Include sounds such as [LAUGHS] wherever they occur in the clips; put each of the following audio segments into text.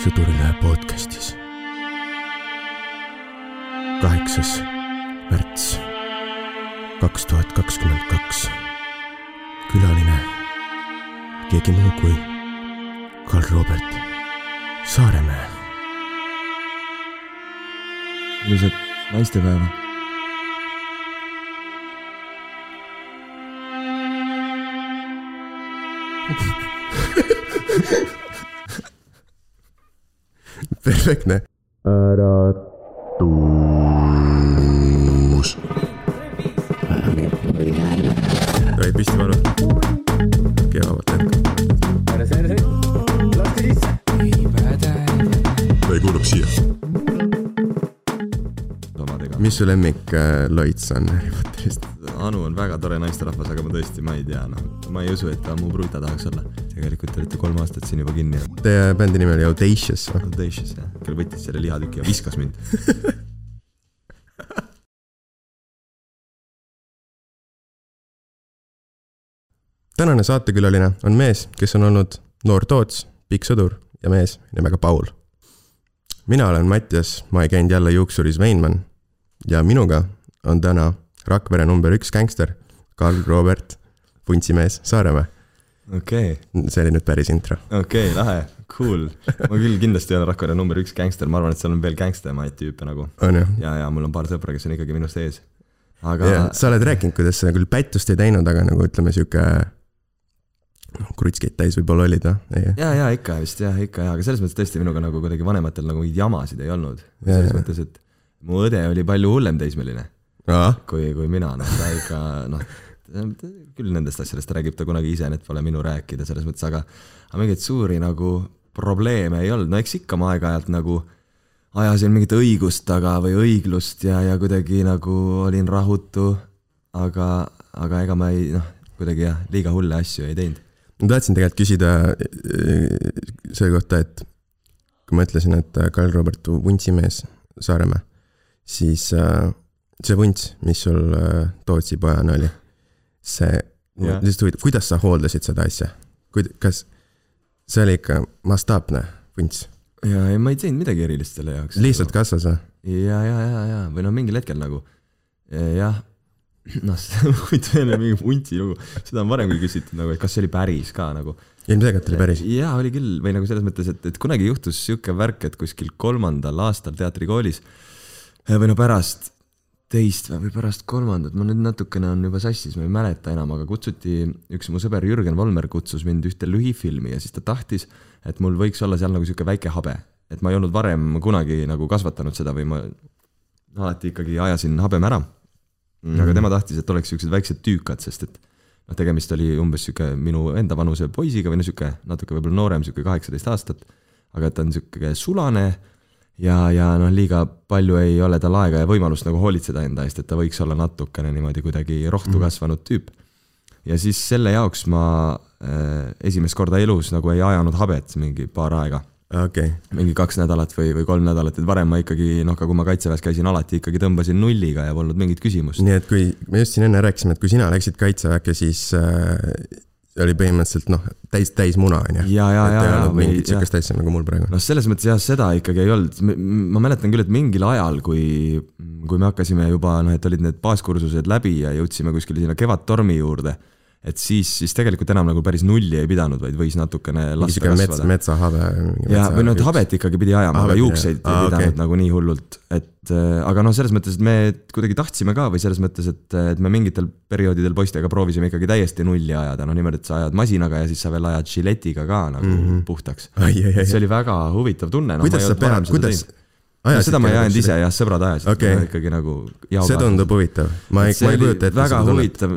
Sõdurilehe podcastis. kaheksas märts kaks tuhat kakskümmend kaks. külaline keegi muu kui Karl Robert Saaremäe. ilusat naistepäeva. Perfektne. äratus. ei püsti palun. kevad hetk. ei kuulub siia. mis su lemmik äh, loits on Harry Potterist? Anu on väga tore naisterahvas, aga ma tõesti, ma ei tea, noh, ma ei usu, et ta mu pruuta tahaks olla. Tegelikult te olete kolm aastat siin juba kinni. Teie bändi nimi oli Audacious. Audacious jah, küll võttis selle lihatüki ja viskas mind. [LAUGHS] tänane saatekülaline on mees, kes on olnud noor toots, pikk sõdur ja mees nimega Paul. mina olen Mattias, ma ei käinud jälle juuksuris Veinmann ja minuga on täna Rakvere number üks gängster, Karl Robert, vuntsimees Saaremäe. okei, see oli nüüd päris intro. okei, lahe, cool. ma küll kindlasti ei ole Rakvere number üks gängster, ma arvan, et seal on veel gängstemaid tüüpe nagu. ja, ja mul on paar sõpra, kes on ikkagi minust ees. aga ja sa oled rääkinud, kuidas sa küll pättust ei teinud, aga nagu ütleme sihuke, noh, krutskit täis võib-olla olid või? ei, ja, ja ikka vist jah, ikka ja, aga selles mõttes tõesti minuga nagu kuidagi vanematel nagu mingeid jamasid ei olnud. Ja, selles ja. mõttes, et mu õde oli palju hullem teismeline kui, kui mina, noh ta ikka noh, küll nendest asjadest räägib ta kunagi ise, need pole minu rääkida selles mõttes, aga aga mingeid suuri nagu probleeme ei olnud, no eks ikka ma aeg-ajalt nagu ajasin mingit õigust taga või õiglust ja, ja kuidagi nagu olin rahutu, aga, aga ega ma ei noh, kuidagi jah, liiga hulle asju ei teinud. ma tahtsin tegelikult küsida äh, selle kohta, et kui ma ütlesin, et äh, Karl Robert vuntsimees Saaremäe, siis äh, see vunts, mis sul Tootsi pojana oli, see, lihtsalt huvitav, kuidas sa hooldasid seda asja? kuid-, kas see oli ikka mastaapne vunts? ja ei, ma ei teinud midagi erilist selle jaoks. lihtsalt kasvas või? ja, ja, ja, ja või noh, mingil hetkel nagu jah, [CLEARS THROAT] noh, see on huvitav mingi vuntsi lugu, seda on varemgi küsitud nagu, et kas see oli päris ka nagu. ilmselgelt oli päris. jaa, oli küll või nagu selles mõttes, et, et kunagi juhtus sihuke värk, et kuskil kolmandal aastal teatrikoolis või no pärast teist või pärast kolmandat, ma nüüd natukene on juba sassis, ma ei mäleta enam, aga kutsuti, üks mu sõber Jürgen Volmer kutsus mind ühte lühifilmi ja siis ta tahtis, et mul võiks olla seal nagu sihuke väike habe, et ma ei olnud varem kunagi nagu kasvatanud seda või ma alati ikkagi ajasin habeme ära. aga tema tahtis, et oleks siuksed väiksed tüükad, sest et noh, tegemist oli umbes sihuke minu enda vanuse poisiga või no sihuke natuke võib-olla noorem, sihuke kaheksateist aastat. aga ta on sihuke sulane ja, ja noh, liiga palju ei ole tal aega ja võimalust nagu hoolitseda enda eest, et ta võiks olla natukene niimoodi kuidagi rohtu Mhm. kasvanud tüüp. ja siis selle jaoks ma äh, esimest korda elus nagu ei ajanud habet mingi paar aega okei, mingi kaks nädalat või, või kolm nädalat, et varem ma ikkagi noh, ka kui ma kaitseväes käisin, alati ikkagi tõmbasin nulliga ja polnud mingit küsimust. nii et kui me just siin enne rääkisime, et kui sina läksid kaitseväkke, siis äh, oli põhimõtteliselt noh, täis, täis muna on ju. ja, ja, ja, ja mingit sihukest asja nagu mul praegu. noh, selles mõttes jah, seda ikkagi ei olnud, ma mäletan küll, et mingil ajal, kui, kui me hakkasime juba noh, et olid need baaskursused läbi ja jõudsime kuskile sinna Kevadtormi juurde, et siis, siis tegelikult enam nagu päris nulli ei pidanud, vaid võis natukene lasta sihuke mets, kasvada. metsahabe. ja, või noh, et habet ikkagi pidi ajama, aga juukseid. Aa, ei pidanud okei. nagu nii hullult, et äh, aga noh, selles mõttes, et me kuidagi tahtsime ka või selles mõttes, et, et me mingitel perioodidel poistega proovisime ikkagi täiesti nulli ajada, no niimoodi, et sa ajad masinaga ja siis sa veel ajad žiletiga ka nagu mm -hmm. puhtaks. see oli väga huvitav tunne no,. kuidas sa pead, kuidas? no, seda ma ei ajanud ise, jah, sõbrad ajasid okay. ikkagi nagu. see tundub huvitav, ma ei, ma ei kujuta ette väga huvitav,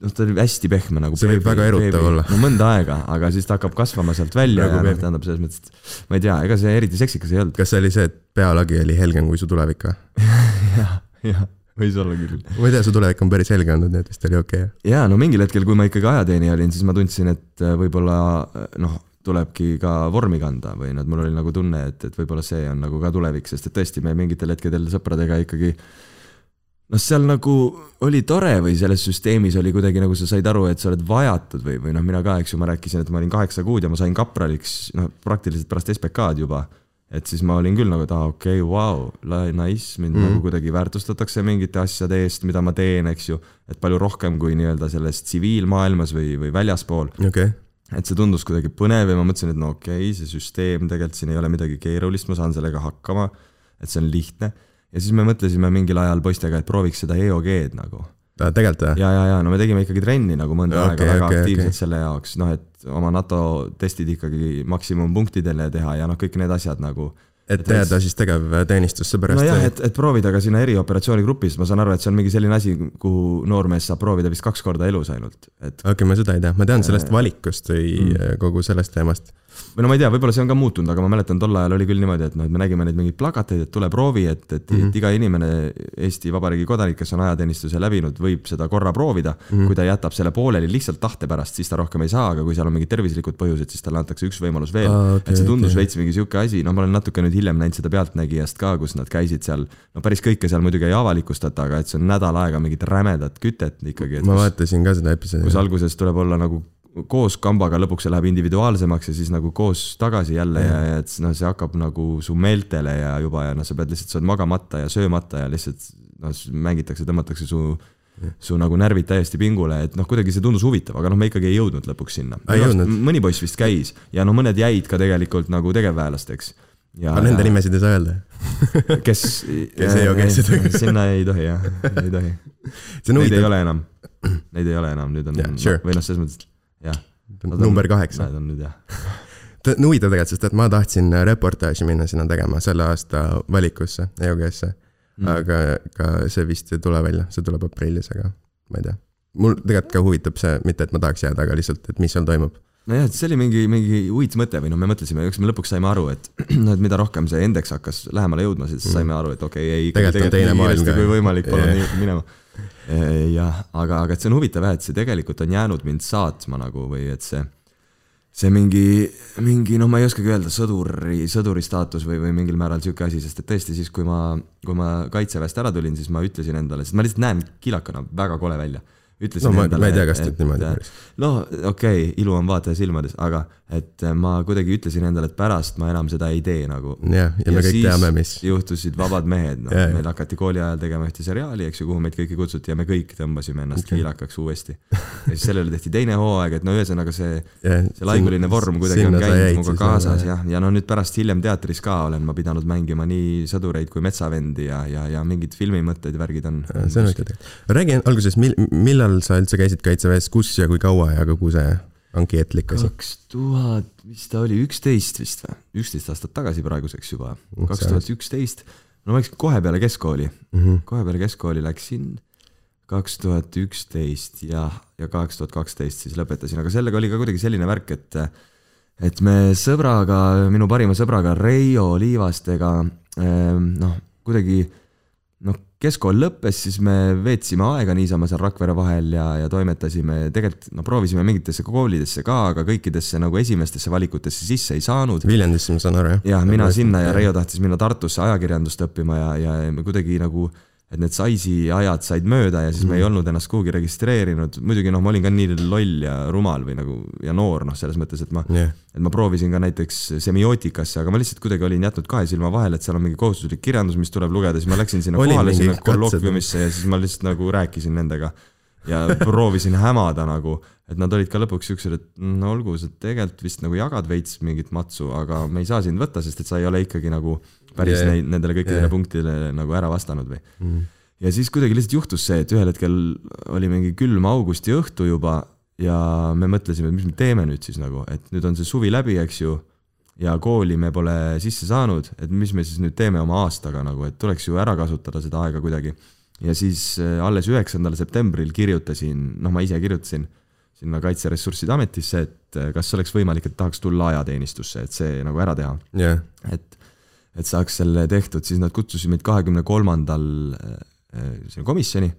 noh, ta oli hästi pehme nagu. See võib väga erutav olla. no mõnda aega, aga siis ta hakkab kasvama sealt välja Nagu ja noh, tähendab selles mõttes, et ma ei tea, ega see eriti seksikas ei olnud. kas see oli see, et pealagi oli helgem kui su tulevik või? [LAUGHS] jah, jah, võis olla küll. ma ei tea, su tulevik on päris helge olnud, nii et vist oli okei okay.. ja no mingil hetkel, kui ma ikkagi ajateenija olin, siis ma tundsin, et äh, võib-olla äh, noh, tulebki ka vormi kanda või noh, et mul oli nagu tunne, et, et võib-olla see on nagu ka tulevik, sest et tõesti me mingitel hetkedel sõpradega ikkagi noh, seal nagu oli tore või selles süsteemis oli kuidagi nagu sa said aru, et sa oled vajatud või, või noh, mina ka, eks ju, ma rääkisin, et ma olin kaheksa kuud ja ma sain kapraliks noh, praktiliselt pärast SBK-d juba. et siis ma olin küll nagu, et aa okei okay,, vau, nice, mind mm. nagu kuidagi väärtustatakse mingite asjade eest, mida ma teen, eks ju. et palju rohkem kui nii-öelda selles tsiviilmaailmas või, või väljaspool. okay., et see tundus kuidagi põnev ja ma mõtlesin, et no okei okay,, see süsteem tegelikult siin ei ole midagi keerulist, ma saan sellega hakkama. et see on lihtne ja siis me mõtlesime mingil ajal poistega, et prooviks seda EOG-d nagu. tegelikult või? ja, ja, ja no me tegime ikkagi trenni nagu mõnda okay, aega väga okay, aktiivselt okay. selle jaoks, noh et oma NATO testid ikkagi maksimumpunktidele teha ja noh, kõik need asjad nagu. et jääda siis tegevteenistusse pärast nojah, et, et proovida ka sinna erioperatsioonigrupis, ma saan aru, et see on mingi selline asi, kuhu noormees saab proovida vist kaks korda elus ainult, et okei okay,, ma seda ei tea, ma tean sellest valikust või mm. kogu sellest teemast. Või no ma ei tea, võib-olla see on ka muutunud, aga ma mäletan, tol ajal oli küll niimoodi, et noh, et me nägime neid mingeid plakateid, et tule proovi, et, et mm. -hmm. et iga inimene, Eesti Vabariigi kodanik, kes on ajateenistuse läbinud, võib seda korra proovida mm. -hmm. kui ta jätab selle pooleli lihtsalt tahte pärast, siis ta rohkem ei saa, aga kui seal on mingid tervislikud põhjused, siis talle antakse üks võimalus veel ah,. okei, et see tundus okei. veits mingi sihuke asi, no ma olen natuke nüüd hiljem näinud seda Pealtnägijast ka, kus nad käisid seal, no päris kõike seal muidugi ei avalikustata, aga et see on nädal aega mingit rämedat kütet ikkagi, ma kus, vaatasin ka seda kus episoodi. alguses tuleb olla nagu koos kambaga, lõpuks see läheb individuaalsemaks ja siis nagu koos tagasi jälle ja, ja et noh, see hakkab nagu su meeltele ja juba ja noh, sa pead lihtsalt, sa oled magamata ja söömata ja lihtsalt noh, mängitakse, tõmmatakse su su nagu närvid täiesti pingule, et noh, kuidagi see tundus huvitav, aga noh, me ikkagi ei jõudnud lõpuks sinna. Mõni poiss vist käis ja no mõned jäid ka tegelikult nagu tegevväelasteks. aga nende nimesid ei saa öelda. [LAUGHS] kes, Kes ei jookse seda. [LAUGHS] sinna ei tohi jah, ei tohi. Neid ei ole enam, neid ei ole enam, nüüd on Jah, sure. või noh, selles mõttes jah. number kaheksa. Need on nüüd jah. [LAUGHS] huvitav tegelikult, sest et ma tahtsin reportaaži minna sinna tegema selle aasta valikusse, EOG-sse mm.. aga ka see vist ei tule välja, see tuleb aprillis, aga ma ei tea. mul tegelikult ka huvitab see, mitte et ma tahaks jääda, aga lihtsalt, et mis seal toimub. nojah, et see oli mingi, mingi huvitav mõte või noh, me mõtlesime, eks me lõpuks saime aru, et [CLEARS THROAT] noh, et mida rohkem see indeks hakkas lähemale jõudma, siis saime aru, et okei okay,, ei. Tegelikult on teine maailm ka. kui võimalik, palun minema. [LAUGHS] jah, aga, aga et see on huvitav jah, et see tegelikult on jäänud mind saatma nagu või et see, see mingi, mingi noh, ma ei oskagi öelda, sõduri, sõduri staatus või, või mingil määral sihuke asi, sest et tõesti siis, kui ma, kui ma kaitseväest ära tulin, siis ma ütlesin endale, sest ma lihtsalt näen kilakana väga kole välja. Ütlesin no ma, endale. ma ei tea, kas nüüd niimoodi päris. no okei okay,, ilu on vaataja silmades, aga et ma kuidagi ütlesin endale, et pärast ma enam seda ei tee nagu. jah, ja me kõik siis teame, mis. juhtusid Vabad mehed, noh meil hakati kooli ajal tegema ühte seriaali, eks ju, kuhu meid kõiki kutsuti ja me kõik tõmbasime ennast okay. kiilakaks uuesti. ja siis sellele tehti teine hooaeg, et no ühesõnaga see, see laiguline vorm kuidagi on käinud minuga kaasas jah, ja no nüüd pärast hiljem teatris ka olen ma pidanud mängima nii sõdureid kui metsavendi ja, ja, ja mingid filmimõtted ja värgid on. see on huvitav tegelikult. räägi alguses, mil-, millal sa üldse käisid kaitseväes, kus ja kui kaua ja kogu see ankeetlik asi? kaks tuhat, mis ta oli, üksteist vist või? üksteist aastat tagasi praeguseks juba, Uh, kaks tuhat üksteist. no ma läksin kohe peale keskkooli, Mhm. kohe peale keskkooli läksin kaks tuhat üksteist ja, ja kaks tuhat kaksteist siis lõpetasin, aga sellega oli ka kuidagi selline värk, et et me sõbraga, minu parima sõbraga Reio Liivastega ehm, noh, kuidagi noh, keskkool lõppes, siis me veetsime aega niisama seal Rakvere vahel ja, ja toimetasime, tegelikult no proovisime mingitesse koolidesse ka, aga kõikidesse nagu esimestesse valikutesse sisse ei saanud. Viljandisse ma saan aru, jah? jah, mina sinna ja Reio tahtis minna Tartusse ajakirjandust õppima ja, ja me kuidagi nagu, et need Saisi ajad said mööda ja siis me ei olnud ennast kuhugi registreerinud, muidugi noh, ma olin ka nii loll ja rumal või nagu ja noor noh, selles mõttes, et ma jah, et ma proovisin ka näiteks semiootikasse, aga ma lihtsalt kuidagi olin jätnud kahe silma vahele, et seal on mingi kohustuslik kirjandus, mis tuleb lugeda, siis ma läksin sinna [LAUGHS] kohale sinna katsed? kollokviumisse ja siis ma lihtsalt nagu rääkisin nendega ja proovisin hämada nagu, et nad olid ka lõpuks siuksed, et no olgu, sa tegelikult vist nagu jagad veits mingit matsu, aga me ei saa sind võtta, sest et sa ei ole ikkagi nagu päris Yeah. yeah. neid, nendele kõikidele Yeah. yeah. punktidele nagu ära vastanud või Mhm. ja siis kuidagi lihtsalt juhtus see, et ühel hetkel oli mingi külm augusti õhtu juba ja me mõtlesime, et mis me teeme nüüd siis nagu, et nüüd on see suvi läbi, eks ju. ja kooli me pole sisse saanud, et mis me siis nüüd teeme oma aastaga nagu, et tuleks ju ära kasutada seda aega kuidagi. ja siis äh, alles üheksandal septembril kirjutasin, noh, ma ise kirjutasin sinna Kaitseressursside Ametisse, et äh, kas oleks võimalik, et tahaks tulla ajateenistusse, et see nagu ära teha jah, et, et saaks selle tehtud, siis nad kutsusid meid kahekümne kolmandal sinna komisjoni.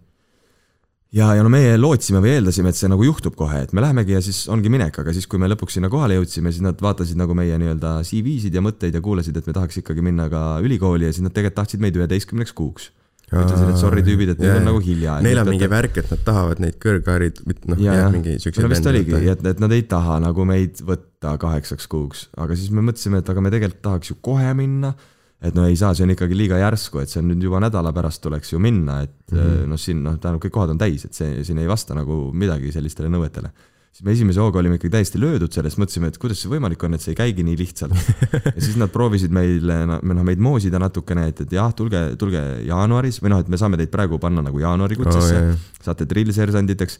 ja, ja no meie lootsime või eeldasime, et see nagu juhtub kohe, et me lähemegi ja siis ongi minek, aga siis, kui me lõpuks sinna kohale jõudsime, siis nad vaatasid nagu meie nii-öelda CV-sid ja mõtteid ja kuulasid, et me tahaks ikkagi minna ka ülikooli ja siis nad tegelikult tahtsid meid üheteistkümneks kuuks. ütlesin, et sorry tüübid, et nüüd on nagu hilja. Neil on mingi värk, et nad tahavad neid kõrgharid, noh mingi siukseid no vist oligi, et, et nad ei taha nagu meid võtta kaheksaks kuuks, aga siis me mõtlesime, et aga me tegelikult tahaks ju kohe minna. et no ei saa, see on ikkagi liiga järsku, et see on nüüd juba nädala pärast tuleks ju minna, et mm. -hmm. noh, siin noh, tähendab kõik kohad on täis, et see siin ei vasta nagu midagi sellistele nõuetele. Siis me esimese hooga olime ikkagi täiesti löödud sellest, mõtlesime, et kuidas see võimalik on, et see ei käigi nii lihtsalt. [LAUGHS] ja siis nad proovisid meile, noh meid moosida natukene, et, et jah, tulge, tulge jaanuaris või noh, et me saame teid praegu panna nagu jaanuarikutsesse Oh, saate drillsersanditeks.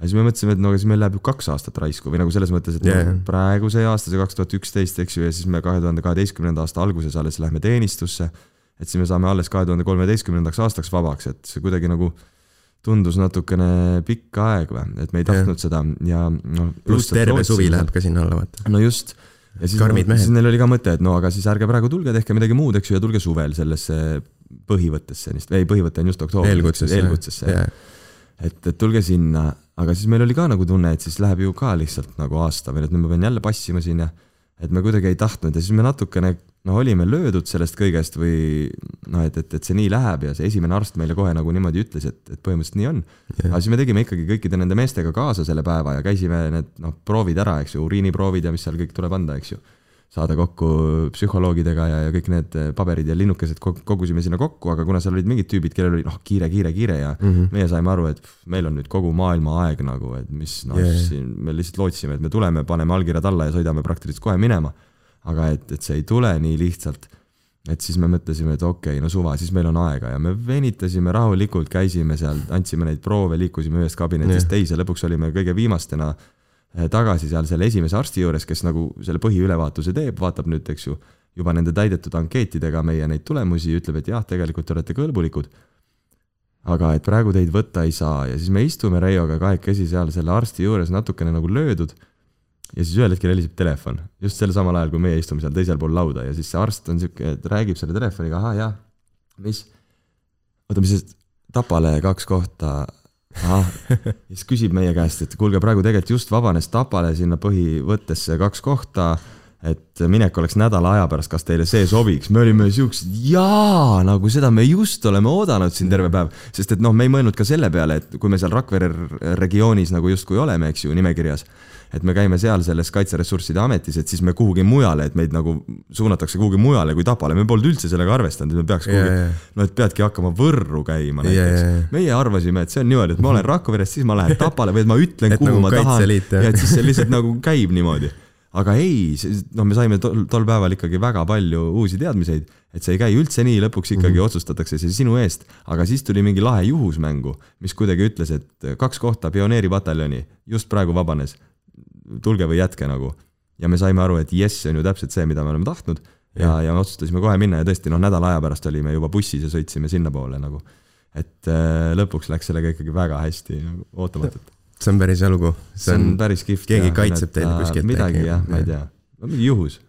ja siis me mõtlesime, et no aga siis meil läheb ju kaks aastat raisku või nagu selles mõttes, et yeah. praegu see aasta, see kaks tuhat üksteist, eks ju, ja siis me kahe tuhande kaheteistkümnenda aasta alguses alles lähme teenistusse. et siis me saame alles kahe tuhande kolmeteistkümnendaks aastaks vabaks, et see kuidagi nagu tundus natukene pikk aeg või, et me ei tahtnud seda ja noh. pluss terve suvi läheb ka sinna alla, vaata. no just. ja siis, mehed. siis neil oli ka mõte, et no aga siis ärge praegu tulge, tehke midagi muud, eks ju, ja tulge suvel sellesse põhivõttesse, ei põhivõte on just oktoobris, eelkutsesse. eelkutsesse, et, et tulge sinna, aga siis meil oli ka nagu tunne, et siis läheb ju ka lihtsalt nagu aasta veel, et nüüd ma pean jälle passima siin ja et me kuidagi ei tahtnud ja siis me natukene noh, olime löödud sellest kõigest või noh, et, et, et see nii läheb ja see esimene arst meile kohe nagu niimoodi ütles, et, et põhimõtteliselt nii on. aga siis me tegime ikkagi kõikide nende meestega kaasa selle päeva ja käisime need noh, proovid ära, eks ju, uriiniproovid ja mis seal kõik tuleb anda, eks ju saada kokku psühholoogidega ja, ja kõik need paberid ja linnukesed kog- kogusime sinna kokku, aga kuna seal olid mingid tüübid, kellel oli noh, kiire, kiire, kiire ja mm -hmm. meie saime aru, et pff, meil on nüüd kogu maailma aeg nagu, et mis noh yeah. siin me lihtsalt lootsime, et me tuleme, paneme allkirjad alla ja sõidame praktiliselt kohe minema. Aga et, et see ei tule nii lihtsalt. et siis me mõtlesime, et okei okay,, no suva, siis meil on aega ja me venitasime rahulikult, käisime seal, andsime neid proove, liikusime ühest kabinetist Jah. teise, lõpuks olime kõige viimastena eh, tagasi seal selle esimese arsti juures, kes nagu selle põhiülevaatuse teeb, vaatab nüüd, eks ju, juba nende täidetud ankeetidega meie neid tulemusi, ütleb, et jah, tegelikult te olete kõlbulikud. aga et praegu teid võtta ei saa ja siis me istume Reioga kahekesi seal selle arsti juures natukene nagu löödud. Ja siis ühel hetkel heliseb telefon, just sel samal ajal, kui meie istume seal teisel pool lauda ja siis see arst on siuke, et räägib selle telefoniga, ahah jah, mis, oota, mis see Tapale kaks kohta? Ahah, [LAUGHS] siis küsib meie käest, et kuulge, praegu tegelikult just vabanes Tapale sinna põhivõttesse kaks kohta, et minek oleks nädala aja pärast, kas teile see sobiks, me olime siuksed, jaa, nagu seda me just oleme oodanud siin terve päev, sest et noh, me ei mõelnud ka selle peale, et kui me seal Rakvere regioonis nagu justkui oleme, eks ju, nimekirjas, et me käime seal selles Kaitseressursside Ametis, et siis me kuhugi mujale, et meid nagu suunatakse kuhugi mujale kui Tapale, me polnud üldse sellega arvestanud, et me peaks kuhugi jaa. no et peadki hakkama Võrru käima näiteks jaa. meie arvasime, et see on niimoodi, et ma olen [LAUGHS] Rakveres, siis ma lähen Tapale või et ma ütlen, kuhu nagu ma tahan ja et siis see lihtsalt nagu käib niimoodi. [LAUGHS] aga ei, noh, me saime tol, tol päeval ikkagi väga palju uusi teadmiseid, et see ei käi üldse nii, lõpuks ikkagi mm -hmm. otsustatakse see sinu eest, aga siis tuli mingi lahe juhus mängu, mis kuidagi ütles, et kaks kohta pioneeripataljoni just praegu vabanes, tulge või jätke nagu. ja me saime aru, et jess, see on ju täpselt see, mida me oleme tahtnud ja, ja me otsustasime kohe minna ja tõesti noh, nädala aja pärast olime juba bussis ja sõitsime sinnapoole nagu. et äh, lõpuks läks sellega ikkagi väga hästi nagu, ootamatult. See on päris jalugu. see on päris kihvt. keegi kaitseb teid kuskilt midagi jah, ma ei tea, mingi juhus.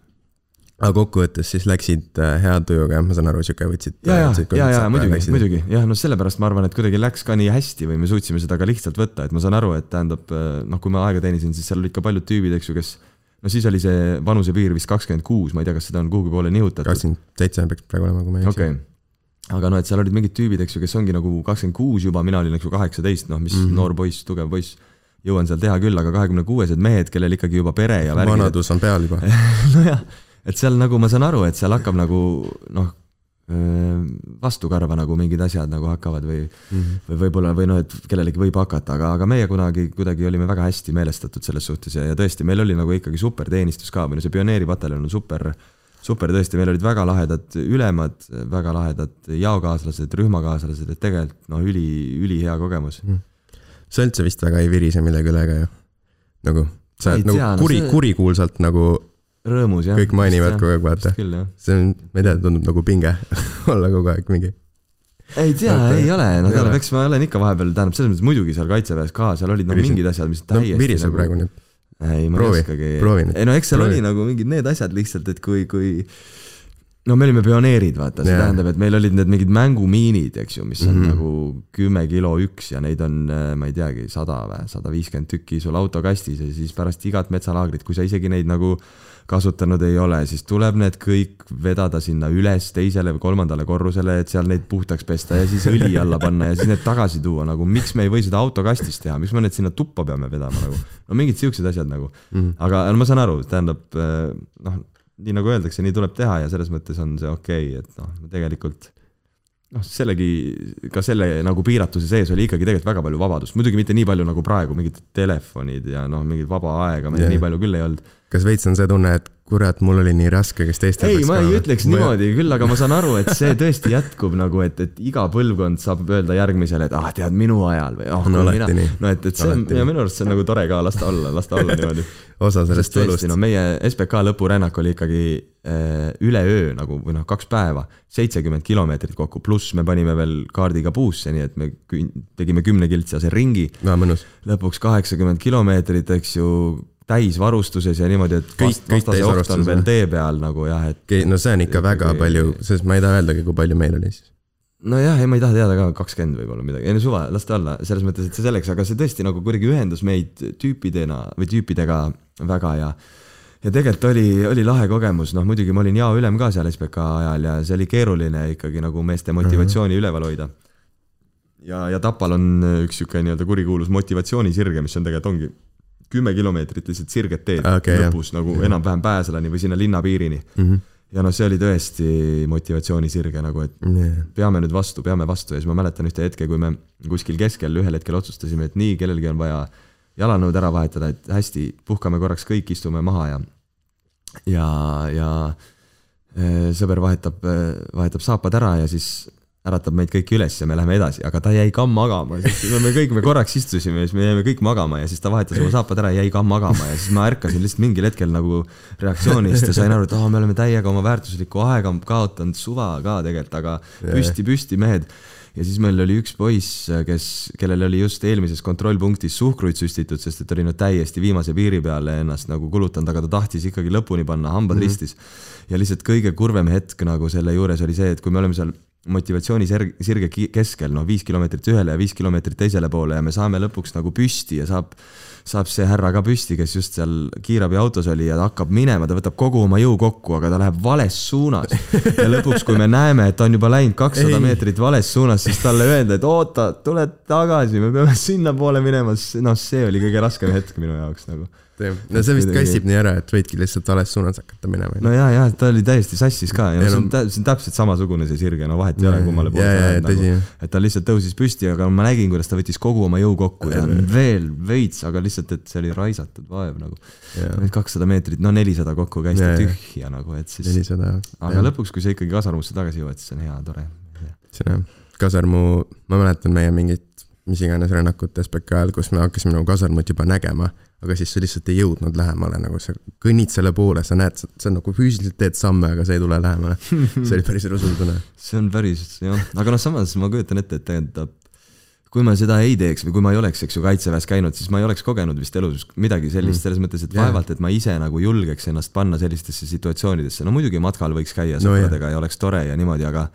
aga kokkuvõttes siis läksid äh, hea tujuga, ma saan aru, sihuke võtsid. ja, ja, ja, ja muidugi, muidugi jah, no sellepärast ma arvan, et kuidagi läks ka nii hästi või me suutsime seda ka lihtsalt võtta, et ma saan aru, et tähendab noh, kui ma aega teenisin, siis seal olid ka paljud tüübid, eks ju, kes no siis oli see vanusepiir vist kakskümmend kuus, ma ei tea, kas seda on kuhugi poole nihutatud. kakskümmend seitse peaks praegu olema, kui ma ei okei okay.. Aga noh, et seal olid mingid tüübid, eks ju, kes ongi nagu kakskümmend kuus juba, mina olin eks ju kaheksateist, noh, mis mm. -hmm. noor poiss, tugev poiss, jõuan seal teha küll, aga kahekümne kuuesed mehed, kellel ikkagi juba pere ja värgid. vanadus on peal juba. [LAUGHS] nojah, et seal nagu ma saan aru, et seal hakkab nagu noh, vastukarva nagu mingid asjad nagu hakkavad või mm, -hmm. või võib-olla või noh, et kellelegi võib hakata, aga, aga meie kunagi kuidagi olime väga hästi meelestatud selles suhtes ja, ja tõesti, meil oli nagu ikkagi super teenistus ka või no see pioneeripataljon on super, super tõesti, meil olid väga lahedad ülemad, väga lahedad jaokaaslased, rühmakaaslased, et tegelikult noh, üli, ülihea kogemus. sa üldse vist väga ei virise millegi üle ka ju. nagu, sa oled nagu tea, no kuri see-, kurikuulsalt nagu rõõmus jah. kõik mainivad kogu aeg, vaata. see on, ma ei tea, tundub nagu pinge [LAUGHS] olla kogu aeg mingi. ei tea, Vaata, ei ole, no ei ole. eks ma olen ikka vahepeal, tähendab selles mõttes muidugi seal kaitseväes ka, seal olid no mingid asjad, mis no täiesti virise nagu... praegu nüüd. ei, ma Proovi, ei oskagi. ei no eks seal Proovi. oli nagu mingid need asjad lihtsalt, et kui, kui no me olime pioneerid, vaata, see Jaa. tähendab, et meil olid need mingid mängumiinid, eks ju, mis on mm. -hmm. nagu kümme kilo üks ja neid on, äh, ma ei teagi, sada või sada viiskümmend tükki sul autokastis ja siis pärast igat metsalaagrit, kui sa isegi neid nagu kasutanud ei ole, siis tuleb need kõik vedada sinna üles teisele või kolmandale korrusele, et seal neid puhtaks pesta ja siis õli alla panna ja siis need tagasi tuua nagu, miks me ei või seda autokastis teha, miks me need sinna tuppa peame vedama nagu. no mingid siuksed asjad nagu mm, -hmm. aga no ma saan aru, tähendab äh, noh, nii nagu öeldakse, nii tuleb teha ja selles mõttes on see okei okay,, et noh, tegelikult noh, sellegi, ka selle nagu piiratuse sees oli ikkagi tegelikult väga palju vabadust, muidugi mitte nii palju nagu praegu, mingid telefonid ja noh, mingit vaba aega meil yeah. nii palju küll ei olnud kas veits on see tunne, et kurat, mul oli nii raske, kes teistel ei, ma ka ei olema? ütleks Ma- niimoodi küll, aga ma saan aru, et see tõesti jätkub nagu, et, et iga põlvkond saab öelda järgmisele, et ah, tead, minu ajal või ah, On kui alati nii. no et, et see on, ja minu arust see on nagu tore ka, las ta olla, las ta olla niimoodi. [LAUGHS] osa sellest tulust no meie SBK lõpurännak oli ikkagi äh, üleöö nagu või noh, kaks päeva, seitsekümmend kilomeetrit kokku, pluss me panime veel kaardiga puusse, nii et me tegime kümnekiltsase ringi, mõnus. lõpuks kaheksakümmend kilomeetrit, eks ju, täisvarustuses ja niimoodi, et Kõik- kõik oht on täisvarustuses, veel tee peal nagu jah, et no see on ikka väga Ikkagi- palju, sest ma ei taha öeldagi, kui palju meil oli siis. nojah, ei ma ei taha teada ka, kakskümmend võib-olla midagi, ei no suva, las ta olla, selles mõttes, et see selleks, aga see tõesti nagu kuidagi ühendas meid tüüpidena või tüüpidega väga ja ja tegelikult oli, oli lahe kogemus, noh muidugi ma olin jaoülem ka seal SBK ajal ja see oli keeruline ikkagi nagu meeste motivatsiooni üleval hoida. ja, ja Tapal on üks sihuke nii-öelda kurikuulus motivatsioonisirge, mis on tegelikult ongi kümme kilomeetrit lihtsalt sirget teed jah. lõpus nagu enam-vähem Pääsalani või sinna linnapiirini. Mhm. ja noh, see oli tõesti motivatsioonisirge nagu, et peame nüüd vastu, peame vastu ja siis ma mäletan ühte hetke, kui me kuskil keskel ühel hetkel otsustasime, et nii, kellelgi on vaja jalanõud ära vahetada, et hästi, puhkame korraks kõik, istume maha ja ja, ja eh, sõber vahetab, vahetab saapad ära ja siis äratab meid kõiki üles ja me läheme edasi, aga ta jäi ka magama, sest me kõik, me korraks istusime ja siis me jäime kõik magama ja siis ta vahetas oma saapad ära ja jäi ka magama ja siis ma ärkasin lihtsalt mingil hetkel nagu reaktsioonist ja sain aru, et aa, me oleme täiega oma väärtuslikku aega kaotanud, suva ka tegelikult, aga püsti, püsti mehed. ja siis meil oli üks poiss, kes, kellel oli just eelmises kontrollpunktis suhkruid süstitud, sest et oli nüüd täiesti viimase piiri peale ennast nagu kulutanud, aga ta tahtis ikkagi lõpuni panna, hambad mm -hmm. ristis. ja lihtsalt kõige kurvem hetk nagu selle juures oli see, et kui me oleme seal motivatsiooni sirg- sirge ki- keskel, noh viis kilomeetrit ühele ja viis kilomeetrit teisele poole ja me saame lõpuks nagu püsti ja saab, saab see härra ka püsti, kes just seal kiirabiautos oli ja ta hakkab minema, ta võtab kogu oma jõu kokku, aga ta läheb vales suunas. ja lõpuks, kui me näeme, et ta on juba läinud kakssada meetrit vales suunas, siis talle öelda, et oota, tule tagasi, me peame sinnapoole minema, noh, see oli kõige raskem hetk minu jaoks nagu no see vist kassib nii ära, et võidki lihtsalt vales suunas hakata minema. no ja, ja ta oli täiesti sassis ka ja, Ja ja see no- on tä- see on täpselt samasugune see sirge, no vahet ei ole, kummale poole ja, ja, lähed tõsi nagu. et ta lihtsalt tõusis püsti, aga ma nägin, kuidas ta võttis kogu oma jõu kokku ja veel veits, aga lihtsalt, et see oli raisatud vaev nagu. Kakssada meetrit, no nelisada kokku käis ta Ja, ja. tühja nagu, et siis, nelisada. aga lõpuks, kui sa ikkagi kasarmusse tagasi jõuad, siis on hea, tore. see on jah, kasarmu, ma mäletan meie mingit mis iganes rännakut SBK ajal, kus me hakkasime nagu kasarmut juba nägema, aga siis sa lihtsalt ei jõudnud lähemale, nagu sa kõnnid selle poole, sa näed, sa nagu füüsiliselt teed samme, aga sa ei tule lähemale. [LAUGHS] see oli päris rusuv tunne. see on päris jah, aga noh, samas ma kujutan ette, et tähendab, kui ma seda ei teeks või kui ma ei oleks, eks ju, kaitseväes käinud, siis ma ei oleks kogenud vist elus midagi sellist, selles mõttes, et Jaa. vaevalt, et ma ise nagu julgeks ennast panna sellistesse situatsioonidesse, no muidugi matkal võiks käia No sõpradega ja oleks tore ja niimoodi, aga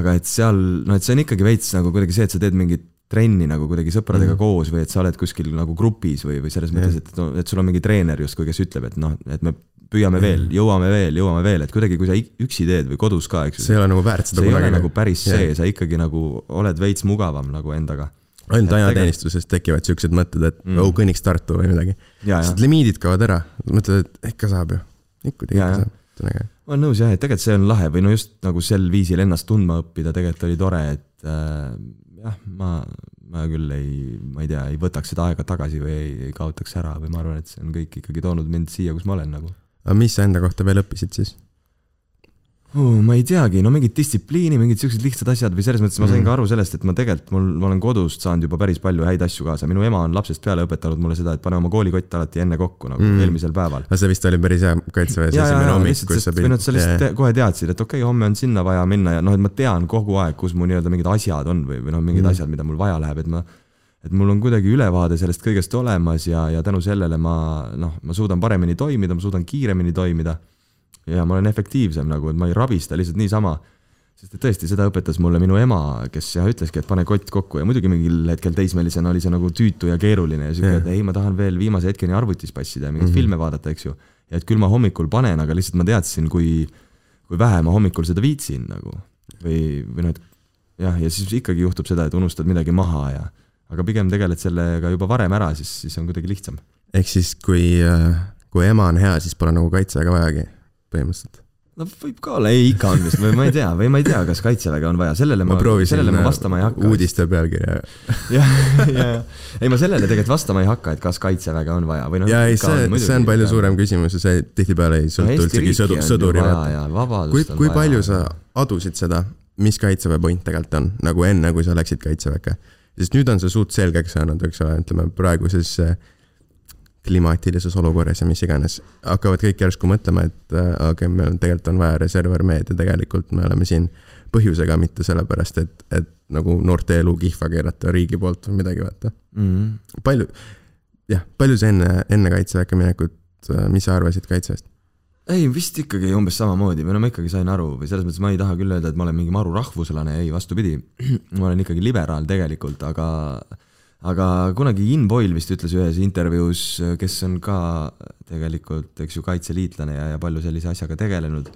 aga et seal, no et see on ikkagi veits nagu kuidagi see, et sa teed mingit trenni nagu kuidagi sõpradega mm. koos või et sa oled kuskil nagu grupis või, või selles mõttes, et, et sul on mingi treener justkui, kes ütleb, et noh, et me püüame veel, jõuame veel, jõuame veel, et kuidagi, kui sa üksi teed või kodus ka, eks ju see ei ole nagu väärt seda see ei ole kunagi. nagu päris Jah. see, sa ikkagi nagu oled veits mugavam nagu endaga. ainult ajateenistuses tekivad siuksed mõtted, et Mm. oh, kõnniks Tartu või midagi. sest limiidid kaovad ära, mõtled, et ikka saab ju. ikka ikka saab, see on äge. ma olen nõus jah, et tegelikult see on lahe või no just nagu sel viisil ennast tundma õppida tegelikult oli tore, et äh, jah, ma, ma küll ei, ma ei tea, ei võtaks seda aega tagasi või ei, ei kaotaks ära või ma arvan, et see on kõik ikkagi toonud mind siia, kus ma olen nagu aga mis sa enda kohta veel õppisid siis? uh,. ma ei teagi, no mingit distsipliini, mingid siuksed lihtsad asjad või selles mõttes ma sain Mm. ka aru sellest, et ma tegelikult mul, ma olen kodust saanud juba päris palju häid asju kaasa, minu ema on lapsest peale õpetanud mulle seda, et pane oma koolikott alati enne kokku nagu Mm. eelmisel päeval aga see vist oli päris hea kaitseväes esimene hommik, kus sa või noh, sa lihtsalt pidid te, kohe teadsid, et okei okay,, homme on sinna vaja minna ja noh, et ma tean kogu aeg, kus mu nii-öelda mingid asjad on või, või noh, mingid mm. asjad, mida mul vaja läheb, et ma et mul on kuidagi ülevaade sellest kõigest olemas ja, ja tänu sellele ma noh, ma suudan paremini toimida, ma suudan kiiremini toimida. Ja ma olen efektiivsem nagu, et ma ei rabista lihtsalt niisama. sest et tõesti, seda õpetas mulle minu ema, kes jah ütleski, et pane kott kokku ja muidugi mingil hetkel teismelisena oli see nagu tüütu ja keeruline ja siuke, et ei, ma tahan veel viimase hetkeni arvutis passida ja mingeid mm -hmm. filme vaadata, eks ju. ja et küll ma hommikul panen, aga lihtsalt ma teadsin, kui, kui vähe ma hommikul seda viitsin nagu või, või noh, et jah, ja siis ikkagi juhtub seda, et unustad midagi maha ja aga pigem tegeled sellega juba varem ära, siis, siis on kuidagi lihtsam. ehk siis, kui, kui ema on hea, siis pole nagu kaitseväge vajagi, põhimõtteliselt no võib ka olla, ei ikka on vist või ma ei tea, või ma ei tea, kas kaitseväge on vaja, sellele ma, ma, sellele ma vastama ei hakka. uudiste pealkirja. [LAUGHS] jah, ja, ja, ei ma sellele tegelikult vastama ei hakka, et kas kaitseväge on vaja või noh. ja ei, see, see on palju suurem küsimus ja see tihtipeale ei sõltu no, üldsegi sõdu, sõduri pealt. kui, kui palju sa adusid seda, mis kaitseväe point tegelikult on, nagu enne, kui sa läksid kaitseväkke? sest nüüd on see suht selgeks saanud, eks ole, ütleme praeguses klimaatilises olukorras ja mis iganes, hakkavad kõik järsku mõtlema, et äh, aga okay, meil tegelikult on vaja reservarmeed ja tegelikult me oleme siin põhjusega, mitte sellepärast, et, et nagu noorte elu kihva keerata riigi poolt või midagi, vaata mm. -hmm. palju, jah, palju sa enne, enne kaitseväkke minekut, äh, mis sa arvasid kaitsest? ei, vist ikkagi umbes samamoodi või no ma ikkagi sain aru või selles mõttes ma ei taha küll öelda, et ma olen mingi maru rahvuslane, ei vastupidi. [CLEARS THROAT] ma olen ikkagi liberaal tegelikult, aga aga kunagi In Boyle vist ütles ühes intervjuus, kes on ka tegelikult, eks ju, kaitseliitlane ja, ja palju sellise asjaga tegelenud,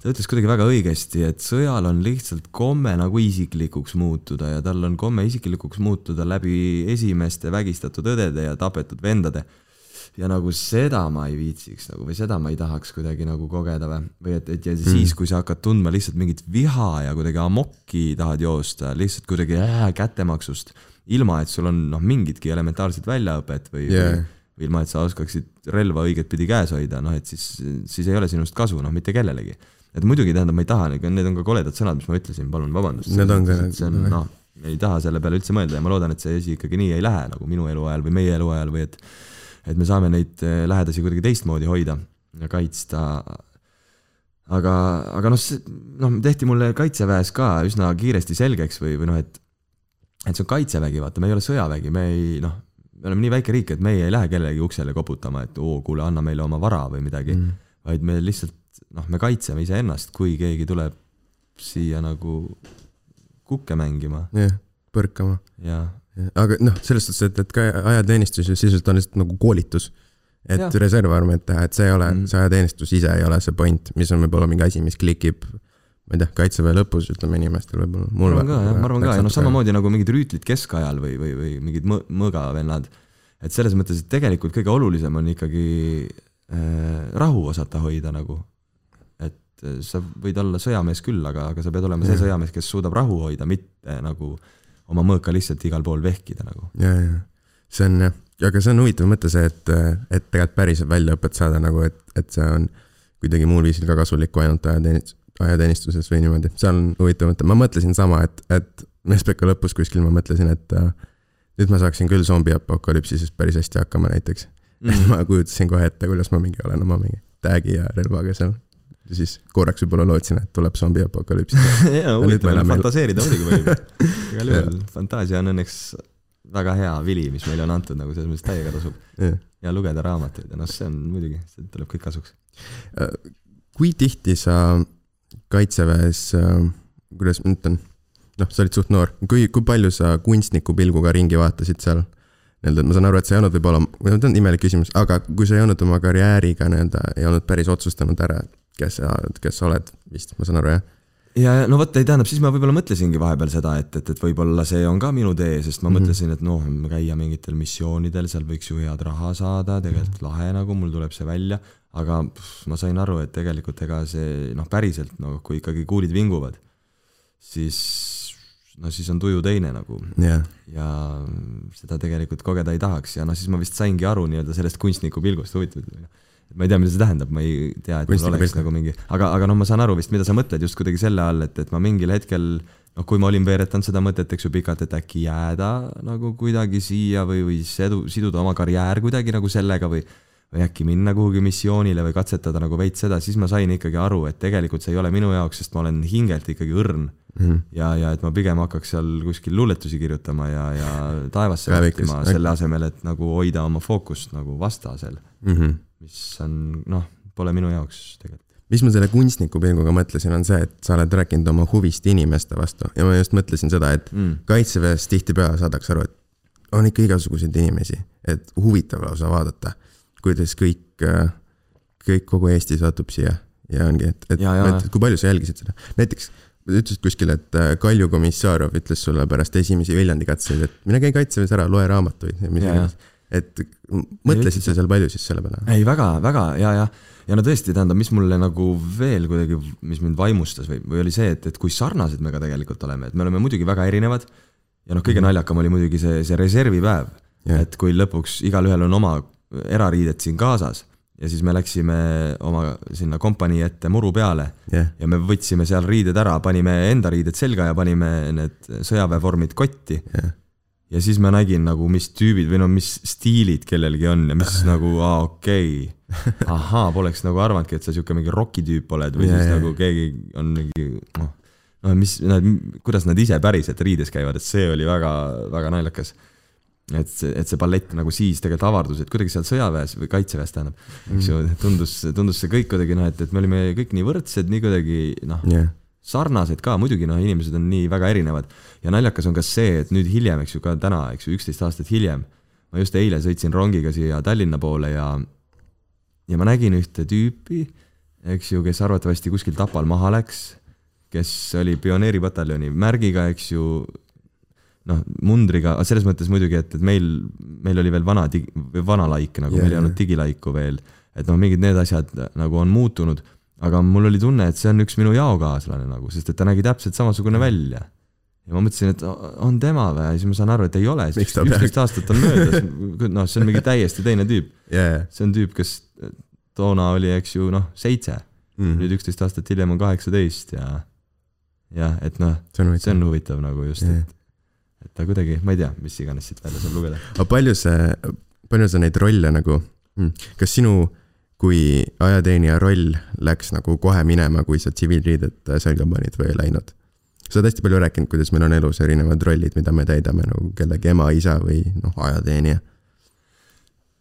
ta ütles kuidagi väga õigesti, et sõjal on lihtsalt komme nagu isiklikuks muutuda ja tal on komme isiklikuks muutuda läbi esimeste vägistatud õdede ja tapetud vendade. ja nagu seda ma ei viitsiks nagu või seda ma ei tahaks kuidagi nagu kogeda või, või et, et ja mm. siis, kui sa hakkad tundma lihtsalt mingit viha ja kuidagi amokki tahad joosta, lihtsalt kuidagi äh, kättemaksust ilma et sul on noh, mingitki elementaarset väljaõpet või yeah., või ilma et sa oskaksid relva õigetpidi käes hoida, noh et siis, siis ei ole sinust kasu, noh mitte kellelegi. et muidugi tähendab, ma ei taha, need on ka koledad sõnad, mis ma ütlesin, palun vabandust. Need on ka. see on noh, ei taha selle peale üldse mõelda ja ma loodan, et see asi ikkagi nii ei lähe nagu minu eluajal või meie eluajal või et et me saame neid eh, lähedasi kuidagi teistmoodi hoida ja kaitsta aga, aga noh, noh, tehti mulle kaitseväes ka üsna kiiresti selgeks või, või noh, et et see on kaitsevägi, vaata, me ei ole sõjavägi, me ei noh, me oleme nii väike riik, et meie ei lähe kellelegi uksele koputama, et oo, kuule, anna meile oma vara või midagi mm., vaid me lihtsalt noh, me kaitseme iseennast, kui keegi tuleb siia nagu kukke mängima. jah, põrkama. aga noh, selles suhtes, et, et ka ajateenistus ju sisuliselt on lihtsalt nagu koolitus. et reservarmeed teha, et see ei ole mm., see ajateenistus ise ei ole see point, mis on võib-olla mingi asi, mis klikib ma ei tea, kaitseväe lõpus ütleme inimestel võib-olla. ma arvan ka jah, ma arvan ka ja noh, samamoodi nagu mingid rüütlid keskajal või, või, või mingid mõ-, mõõgavennad. et selles mõttes, et tegelikult kõige olulisem on ikkagi äh, rahu osata hoida nagu. et äh, sa võid olla sõjamees küll, aga, aga sa pead olema see sõjamees, kes suudab rahu hoida, mitte nagu oma mõõka lihtsalt igal pool vehkida nagu. ja, ja see on jah, aga see on huvitav mõte see, et, et tegelikult päriselt väljaõpet saada nagu, et, et see on kuidagi muul viisil ka kasulik kui ainult ajateenistus ajateenistuses või niimoodi, seal on huvitav mõte, ma mõtlesin sama, et, et Mespeka lõpus kuskil ma mõtlesin, et äh, nüüd ma saaksin küll zombi apokalüpsisest päris hästi hakkama näiteks [LAUGHS] mm. -hmm. ma kujutasin kohe ette, kuidas ma mingi olen oma mingi tag'i ja relvaga seal. ja siis korraks võib-olla lootsin, et tuleb zombi apokalüps [LAUGHS] jaa, huvitav on fantaseerida muidugi võib. [LAUGHS] igal juhul, fantaasia on õnneks väga hea vili, mis meile on antud, nagu selles mõttes täiega tasub. ja lugeda raamatuid ja noh, see on muidugi, see tuleb kõik kasuks. Äh, kui tihti sa kaitseväes äh,, kuidas ma ütlen, noh, sa olid suht noor, kui, kui palju sa kunstniku pilguga ringi vaatasid seal? nii-öelda, ma saan aru, et sa ei olnud võib-olla, see on imelik küsimus, aga kui sa ei olnud oma karjääriga nii-öelda, ei olnud päris otsustanud ära, kes sa, kes sa oled vist, ma saan aru, jah? ja, ja no vot, ei tähendab, siis ma võib-olla mõtlesingi vahepeal seda, et, et, et võib-olla see on ka minu tee, sest ma mm -hmm. mõtlesin, et noh, käia mingitel missioonidel, seal võiks ju head raha saada, tegelikult mm -hmm. lahe nagu, mul tuleb see välja aga pff, ma sain aru, et tegelikult ega see noh, päriselt noh, kui ikkagi kuulid vinguvad, siis no siis on tuju teine nagu yeah. ja seda tegelikult kogeda ei tahaks ja noh, siis ma vist saingi aru nii-öelda sellest kunstniku pilgust, huvitav, ma ei tea, mida see tähendab, ma ei tea, et mul oleks nagu mingi, aga, aga noh, ma saan aru vist, mida sa mõtled just kuidagi selle all, et, et ma mingil hetkel noh, kui ma olin veeretanud seda mõtet, eks ju, pikalt, et äkki jääda nagu kuidagi siia või, või sedu, siduda oma karjäär kuidagi nagu sellega või või äkki minna kuhugi missioonile või katsetada nagu veits seda, siis ma sain ikkagi aru, et tegelikult see ei ole minu jaoks, sest ma olen hingelt ikkagi õrn mm. -hmm. ja, ja et ma pigem hakkaks seal kuskil luuletusi kirjutama ja, ja taevasse vahtima selle asemel, et nagu hoida oma fookust nagu vastasel mm. -hmm. mis on noh, pole minu jaoks tegelikult. mis ma selle kunstniku pilguga mõtlesin, on see, et sa oled rääkinud oma huvist inimeste vastu ja ma just mõtlesin seda, et Mm. kaitseväes tihtipeale saadakse aru, et on ikka igasuguseid inimesi, et huvitav lausa vaadata, kuidas kõik, kõik kogu Eesti satub siia ja ongi, et, et, et kui palju sa jälgisid seda, näiteks ütlesid kuskil, et äh, Kalju Komissarov ütles sulle pärast esimesi Viljandi katseid, et mine käi kaitseväes ära, loe raamatuid ja mis iganes. et mõtlesid sa seal palju siis selle peale? ei, väga, väga ja, ja, ja no tõesti, tähendab, mis mulle nagu veel kuidagi, mis mind vaimustas või, või oli see, et, et kui sarnased me ka tegelikult oleme, et me oleme muidugi väga erinevad. ja noh, kõige naljakam oli muidugi see, see reservipäev Jah. et kui lõpuks igalühel on oma erariided siin kaasas ja siis me läksime oma sinna kompanii ette muru peale jah, ja me võtsime seal riided ära, panime enda riided selga ja panime need sõjaväevormid kotti jah, ja siis ma nägin nagu, mis tüübid või no mis stiilid kellelgi on ja mis [LAUGHS] nagu, aa okei okay.. ahaa, poleks nagu arvanudki, et sa sihuke mingi rokitüüp oled või Jaa, siis jaa. nagu keegi on mingi noh, noh, mis nad, kuidas nad ise päriselt riides käivad, et see oli väga-väga naljakas. Et see, et see ballett nagu siis tegelikult avardus, et kuidagi seal sõjaväes või kaitseväes tähendab, eks ju, tundus, tundus see kõik kuidagi noh, et, et me olime kõik nii võrdsed, nii kuidagi noh, jah, sarnased ka, muidugi noh, inimesed on nii väga erinevad. Ja naljakas on ka see, et nüüd hiljem, eks ju ka täna, eks ju, üksteist aastat hiljem, ma just eile sõitsin rongiga siia Tallinna poole ja ja ma nägin ühte tüüpi, eks ju, kes arvatavasti kuskil Tapal maha läks, kes oli pioneeripataljoni märgiga, eks ju, noh, mundriga, selles mõttes muidugi, et, et meil, meil oli veel vana dig-, või vana laik nagu yeah,, meil ei jaa. olnud digilaiku veel, et noh, mingid need asjad nagu on muutunud, aga mul oli tunne, et see on üks minu jaokaaslane nagu, sest et ta nägi täpselt samasugune välja. ja ma mõtlesin, et on tema või, siis ma saan aru, et ei ole, sest üksteist aastat on möödas, noh, see on mingi täiesti teine tüüp, jah, see on tüüp, kes toona oli, eks ju, noh, seitse, Mhm. nüüd üksteist aastat hiljem on kaheksateist ja jah, et noh, see on huvitav. nagu just, Jah. et et ta kuidagi, ma ei tea, mis iganes siit välja saab lugeda. aga palju see, palju sa neid rolle nagu, kas sinu kui ajateenija roll läks nagu kohe minema, kui sa tsiviilriided selga panid või ei läinud? sa oled hästi palju rääkinud, kuidas meil on elus erinevad rollid, mida me täidame nagu kellegi ema, isa või noh, ajateenija.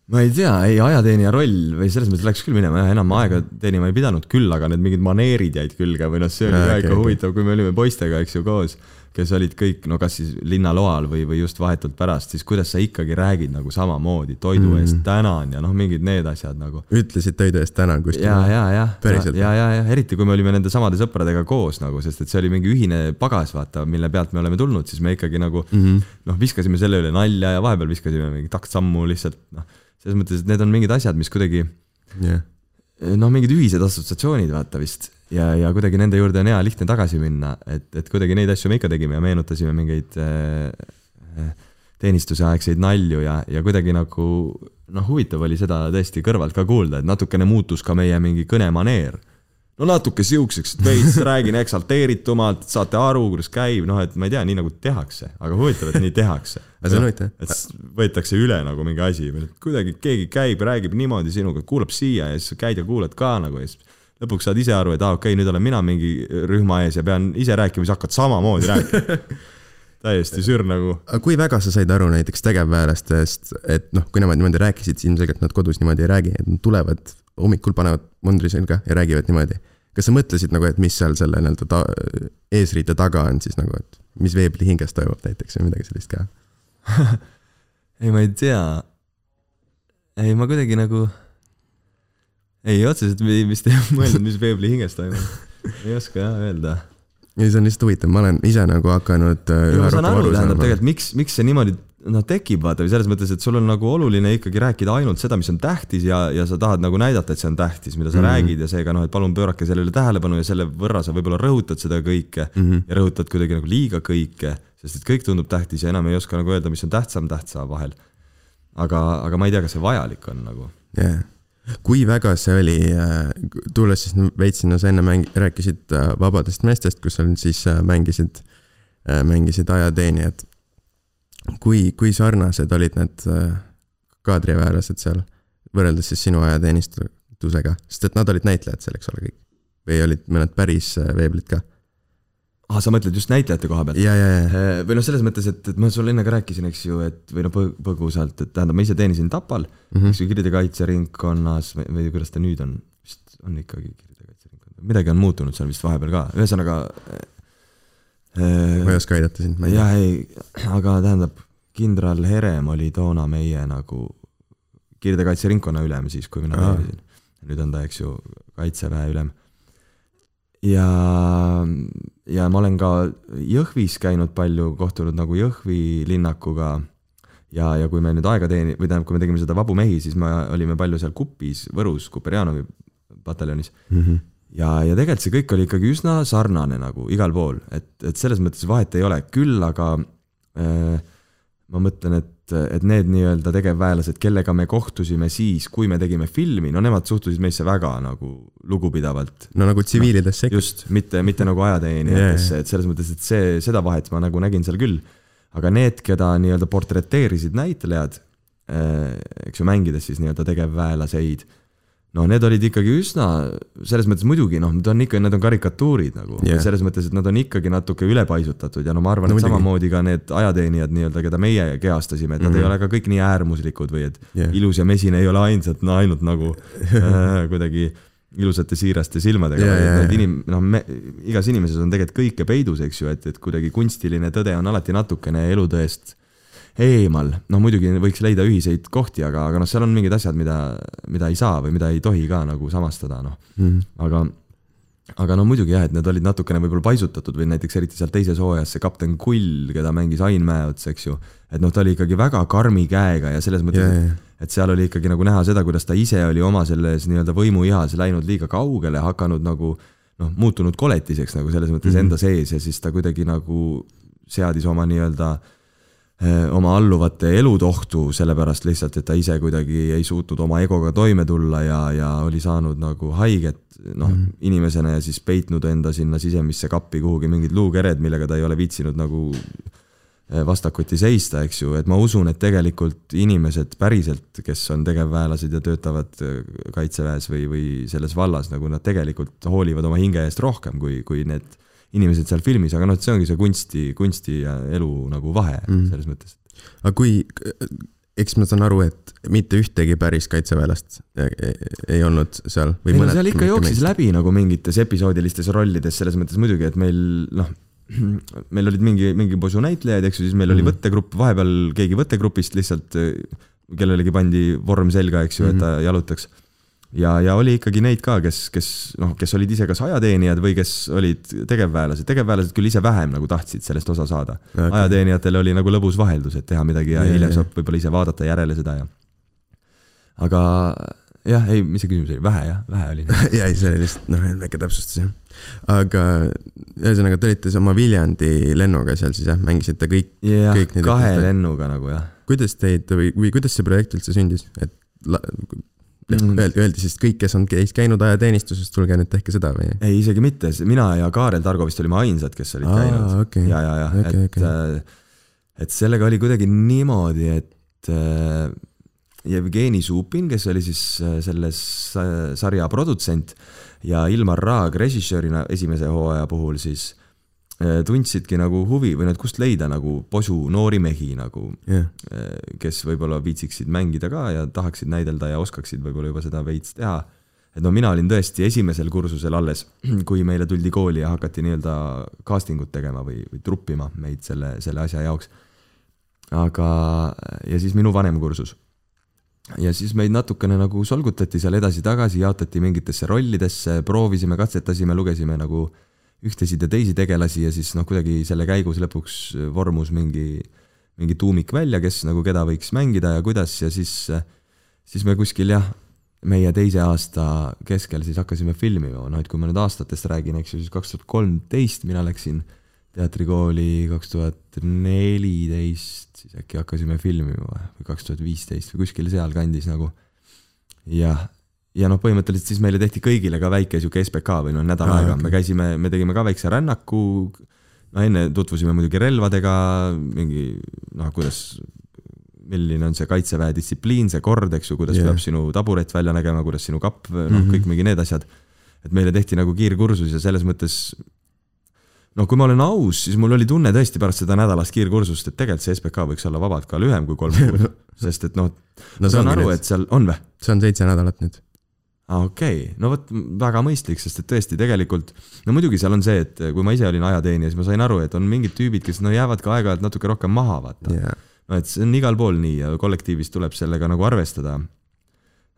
ma ei tea, ei ajateenija roll või selles mõttes läks küll minema jah, enam aega teenima ei pidanud küll, aga need mingid maneerid jäid külge või noh, see oli ka ikka huvitav, kui me olime poistega, eks ju, koos, kes olid kõik, no kas siis linnaloal või, või just vahetult pärast, siis kuidas sa ikkagi räägid nagu samamoodi toidu Mm. eest tänan ja noh, mingid need asjad nagu. ütlesid toidu eest tänan kuskil ja, ja, ja, Päriselt? ja, ja, ja eriti kui me olime nende samade sõpradega koos nagu, sest et see oli mingi ühine pagas, vaata, mille pealt me oleme tulnud, siis me ikkagi nagu mm -hmm. noh, viskasime selle üle nalja ja vahepeal viskasime mingi taktsammu lihtsalt noh, selles mõttes, et need on mingid asjad, mis kuidagi jah, noh, mingid ühised assotsiatsioonid vaata vist ja, ja kuidagi nende juurde on hea lihtne tagasi minna, et, et kuidagi neid asju me ikka tegime ja meenutasime mingeid äh, äh, teenistuseaegseid nalju ja, ja kuidagi nagu noh, huvitav oli seda tõesti kõrvalt ka kuulda, et natukene muutus ka meie mingi kõnemaneer. no natuke siukseks, et veits [LAUGHS] räägin eksalteeritumalt, saate aru, kuidas käib, noh, et ma ei tea, nii nagu tehakse, aga huvitav, et nii tehakse. [LAUGHS] aga see on huvitav. et võetakse üle nagu mingi asi kuidagi keegi käib, räägib niimoodi sinuga, kuulab siia ja siis sa käid ja kuulad ka nagu ja siis lõpuks saad ise aru, et aa okei okay,, nüüd olen mina mingi rühma ees ja pean ise rääkima, siis hakkad samamoodi rääkima. [LAUGHS] täiesti sür nagu. aga kui väga sa said aru näiteks tegevväelastest, et noh, kui nemad niimoodi rääkisid, siis ilmselgelt nad kodus niimoodi ei räägi, et nad tulevad hommikul panevad mundri selga ja räägivad niimoodi. kas sa mõtlesid nagu, et mis seal selle nii-öelda ta-, eesriide taga on siis nagu, et mis veebli hinges toimub näiteks või midagi sellist ka? [LAUGHS] ei, ma ei tea. ei, ma kuidagi nagu, ei otseselt vi- vist ei mõelnud, mis veebli hinges toimub. ei oska jah öelda ja see on lihtsalt huvitav, ma olen ise nagu hakanud äh, üha rohkem aru, saama. tegelikult, miks, miks see niimoodi noh, tekib, vaata või selles mõttes, et sul on nagu oluline ikkagi rääkida ainult seda, mis on tähtis ja, ja sa tahad nagu näidata, et see on tähtis, mida sa mm. -hmm. räägid ja seega noh, et palun pöörake sellele tähelepanu ja selle võrra sa võib-olla rõhutad seda kõike mm. -hmm. ja rõhutad kuidagi nagu liiga kõike, sest et kõik tundub tähtis ja enam ei oska nagu öelda, mis on tähtsam tähtsa vahel. aga, aga ma ei tea, kas see vajalik on nagu. jah, kui väga see oli, tulles siis veits sinna, sa enne mäng-, rääkisid äh, Vabadest meestest, kus seal siis äh, mängisid, mängisid ajateenijad. kui, kui sarnased olid need äh, kaadriväelased seal võrreldes siis sinu ajateenistusega, sest et nad olid näitlejad seal, eks ole kõik. või olid mõned päris äh, veeblid ka? ah, sa mõtled just näitlejate koha pealt? Eh, või noh, selles mõttes, et, et ma sulle enne ka rääkisin, eks ju, et või noh, põgusalt, et tähendab, ma ise teenisin Tapal mm. -hmm. eks ju, Kirde kaitseringkonnas või, või kuidas ta nüüd on, vist on ikkagi Kirde kaitseringkond. midagi on muutunud seal vist vahepeal ka, ühesõnaga ma ei oska aidata sind, ma ei tea. jah, ei, aga tähendab, kindral Herem oli toona meie nagu kirdekaitseringkonna ülem siis, kui mina teenisin. nüüd on ta, eks ju, kaitseväe ülem. Ja, ja ma olen ka Jõhvis käinud palju, kohtunud nagu Jõhvi linnakuga ja, ja kui me nüüd aega teeni-, või tähendab, kui me tegime seda Vabu mehi, siis me olime palju seal Kupis, Võrus, Kuperjanovi pataljonis mm. -hmm. ja, ja tegelikult see kõik oli ikkagi üsna sarnane nagu igal pool, et, et selles mõttes vahet ei ole, küll aga äh, ma mõtlen, et, et need nii-öelda tegevväelased, kellega me kohtusime siis, kui me tegime filmi, no nemad suhtusid meisse väga nagu lugupidavalt. no nagu tsiviilidesse no, ikka. just, mitte, mitte nagu ajateenijatesse yeah., et selles mõttes, et see, seda vahet ma nagu nägin seal küll aga need, keda nii-öelda portreteerisid näitlejad, eh, eks ju, mängides siis nii-öelda tegevväelaseid, no need olid ikkagi üsna, selles mõttes muidugi noh, ta on ikka, need on karikatuurid nagu yeah., selles mõttes, et nad on ikkagi natuke ülepaisutatud ja no ma arvan no,, et muidugi. samamoodi ka need ajateenijad nii-öelda, keda meie kehastasime, et nad mm -hmm. ei mhm. ole ka kõik nii äärmuslikud või et yeah. ilus ja mesin ei ole ainsad, no ainult nagu äh, kuidagi ilusate siiraste silmadega yeah,, yeah, need inim-, noh, me, igas inimeses on tegelikult kõike peidus, eks ju, et, et kuidagi kunstiline tõde on alati natukene elutõest eemal, noh muidugi võiks leida ühiseid kohti, aga, aga noh, seal on mingid asjad, mida, mida ei saa või mida ei tohi ka nagu samastada, noh mm -hmm. aga aga no muidugi jah, et need olid natukene võib-olla paisutatud või näiteks eriti seal teises hooajas see kapten Kull, keda mängis Ain Mäeots, eks ju. et noh, ta oli ikkagi väga karmi käega ja selles mõttes yeah,, yeah. et seal oli ikkagi nagu näha seda, kuidas ta ise oli oma selles nii-öelda võimuihas läinud liiga kaugele, hakanud nagu noh, muutunud koletiseks nagu selles mõttes mm -hmm. enda sees ja siis ta kuidagi nagu seadis oma nii-öelda äh, oma alluvate elud ohtu, sellepärast lihtsalt, et ta ise kuidagi ei suutnud oma egoga toime tulla ja, ja oli saanud nagu haiget noh mm -hmm. inimesena ja siis peitnud enda sinna sisemisse kappi kuhugi mingid luukered, millega ta ei ole viitsinud nagu eh, vastakuti seista, eks ju, et ma usun, et tegelikult inimesed päriselt, kes on tegevväelased ja töötavad eh, kaitseväes või, või selles vallas, nagu nad tegelikult hoolivad oma hinge eest rohkem, kui, kui need inimesed seal filmis, aga noh, et see ongi see kunsti, kunsti ja elu nagu vahe mm selles mõttes. aga kui, eks ma saan aru, et mitte ühtegi päris kaitseväelast ei olnud seal või ei, mõned. seal ikka jooksis meist. läbi nagu mingites episoodilistes rollides, selles mõttes muidugi, et meil noh, [CLEARS THROAT] meil olid mingi, mingi posu näitlejaid, eks ju, siis meil oli mm -hmm. võttegrupp, vahepeal keegi võttegrupist lihtsalt, kellelegi pandi vorm selga, eks ju et ta mhm. jalutaks ja, ja oli ikkagi neid ka, kes, kes noh, kes olid ise kas ajateenijad või kes olid tegevväelased, tegevväelased küll ise vähem nagu tahtsid sellest osa saada okay.. ajateenijatel oli nagu lõbus vaheldus, et teha midagi ja, ja hiljem saab võib-olla ise vaadata järele seda ja. aga jah, ei, mis see küsimus oli, vähe jah, vähe oli [LAUGHS] ja ei, see oli lihtsalt noh, väike täpsustus jah. aga ühesõnaga, te olite oma Viljandi lennuga seal siis jah, mängisite kõik, kõik need. kahe lennuga nagu jah. kuidas teid või, või kuidas see projekt üldse sündis, et mm. öeldi, öeldi siis kõik, kes on käinud ajateenistuses, tulge nüüd tehke seda või? ei, isegi mitte, mina ja Kaarel Targo vist olime ainsad, kes olid Aa, käinud okay.. ja, ja, ja okay,, et okay., äh, et sellega oli kuidagi niimoodi, et äh, Jevgeni Supin, kes oli siis äh, selles sarja produtsent ja Ilmar Raag režissöörina esimese hooaja puhul siis Äh, tundsidki nagu huvi või noh, et kust leida nagu posu noori mehi nagu yeah., äh, kes võib-olla viitsiksid mängida ka ja tahaksid näidelda ja oskaksid võib-olla juba seda veits teha. et no mina olin tõesti esimesel kursusel alles, [CLEARS THROAT] kui meile tuldi kooli ja hakati nii-öelda casting ut tegema või, või truppima meid selle, selle asja jaoks. aga, ja siis minu vanem kursus ja siis meid natukene nagu solgutati seal edasi-tagasi, jaotati mingitesse rollidesse, proovisime, katsetasime, lugesime nagu äh, ühtesid ja teisi tegelasi ja siis noh, kuidagi selle käigus lõpuks vormus mingi, mingi tuumik välja, kes nagu keda võiks mängida ja kuidas ja siis, siis me kuskil jah, meie teise aasta keskel siis hakkasime filmima, noh et kui ma nüüd aastatest räägin, eks ju, siis kaks tuhat kolmteist mina läksin teatrikooli, kaks tuhat neliteist siis äkki hakkasime filmima või kaks tuhat viisteist või kuskil sealkandis nagu. jah, ja noh, põhimõtteliselt siis meile tehti kõigile ka väike sihuke SBK või noh, nädal aega okay., me käisime, me tegime ka väikse rännaku. no enne tutvusime muidugi relvadega, mingi noh, kuidas, milline on see kaitseväe distsipliin, see kord, eks ju, kuidas yeah. peab sinu taburet välja nägema, kuidas sinu kapp, noh mm -hmm., kõik mingi need asjad. et meile tehti nagu kiirkursus ja selles mõttes noh, kui ma olen aus, siis mul oli tunne tõesti pärast seda nädalast kiirkursust, et tegelikult see SBK võiks olla vabalt ka lühem kui kolm kuud [LAUGHS] sest et noh no, ma saan aru, et seal on või? see on seitse nädalat nüüd okei okay., no vot väga mõistlik, sest et tõesti tegelikult no muidugi seal on see, et kui ma ise olin ajateenija, siis ma sain aru, et on mingid tüübid, kes no jäävad ka aeg-ajalt natuke rohkem maha, vaata jaa, no et see on igal pool nii ja kollektiivis tuleb sellega nagu arvestada.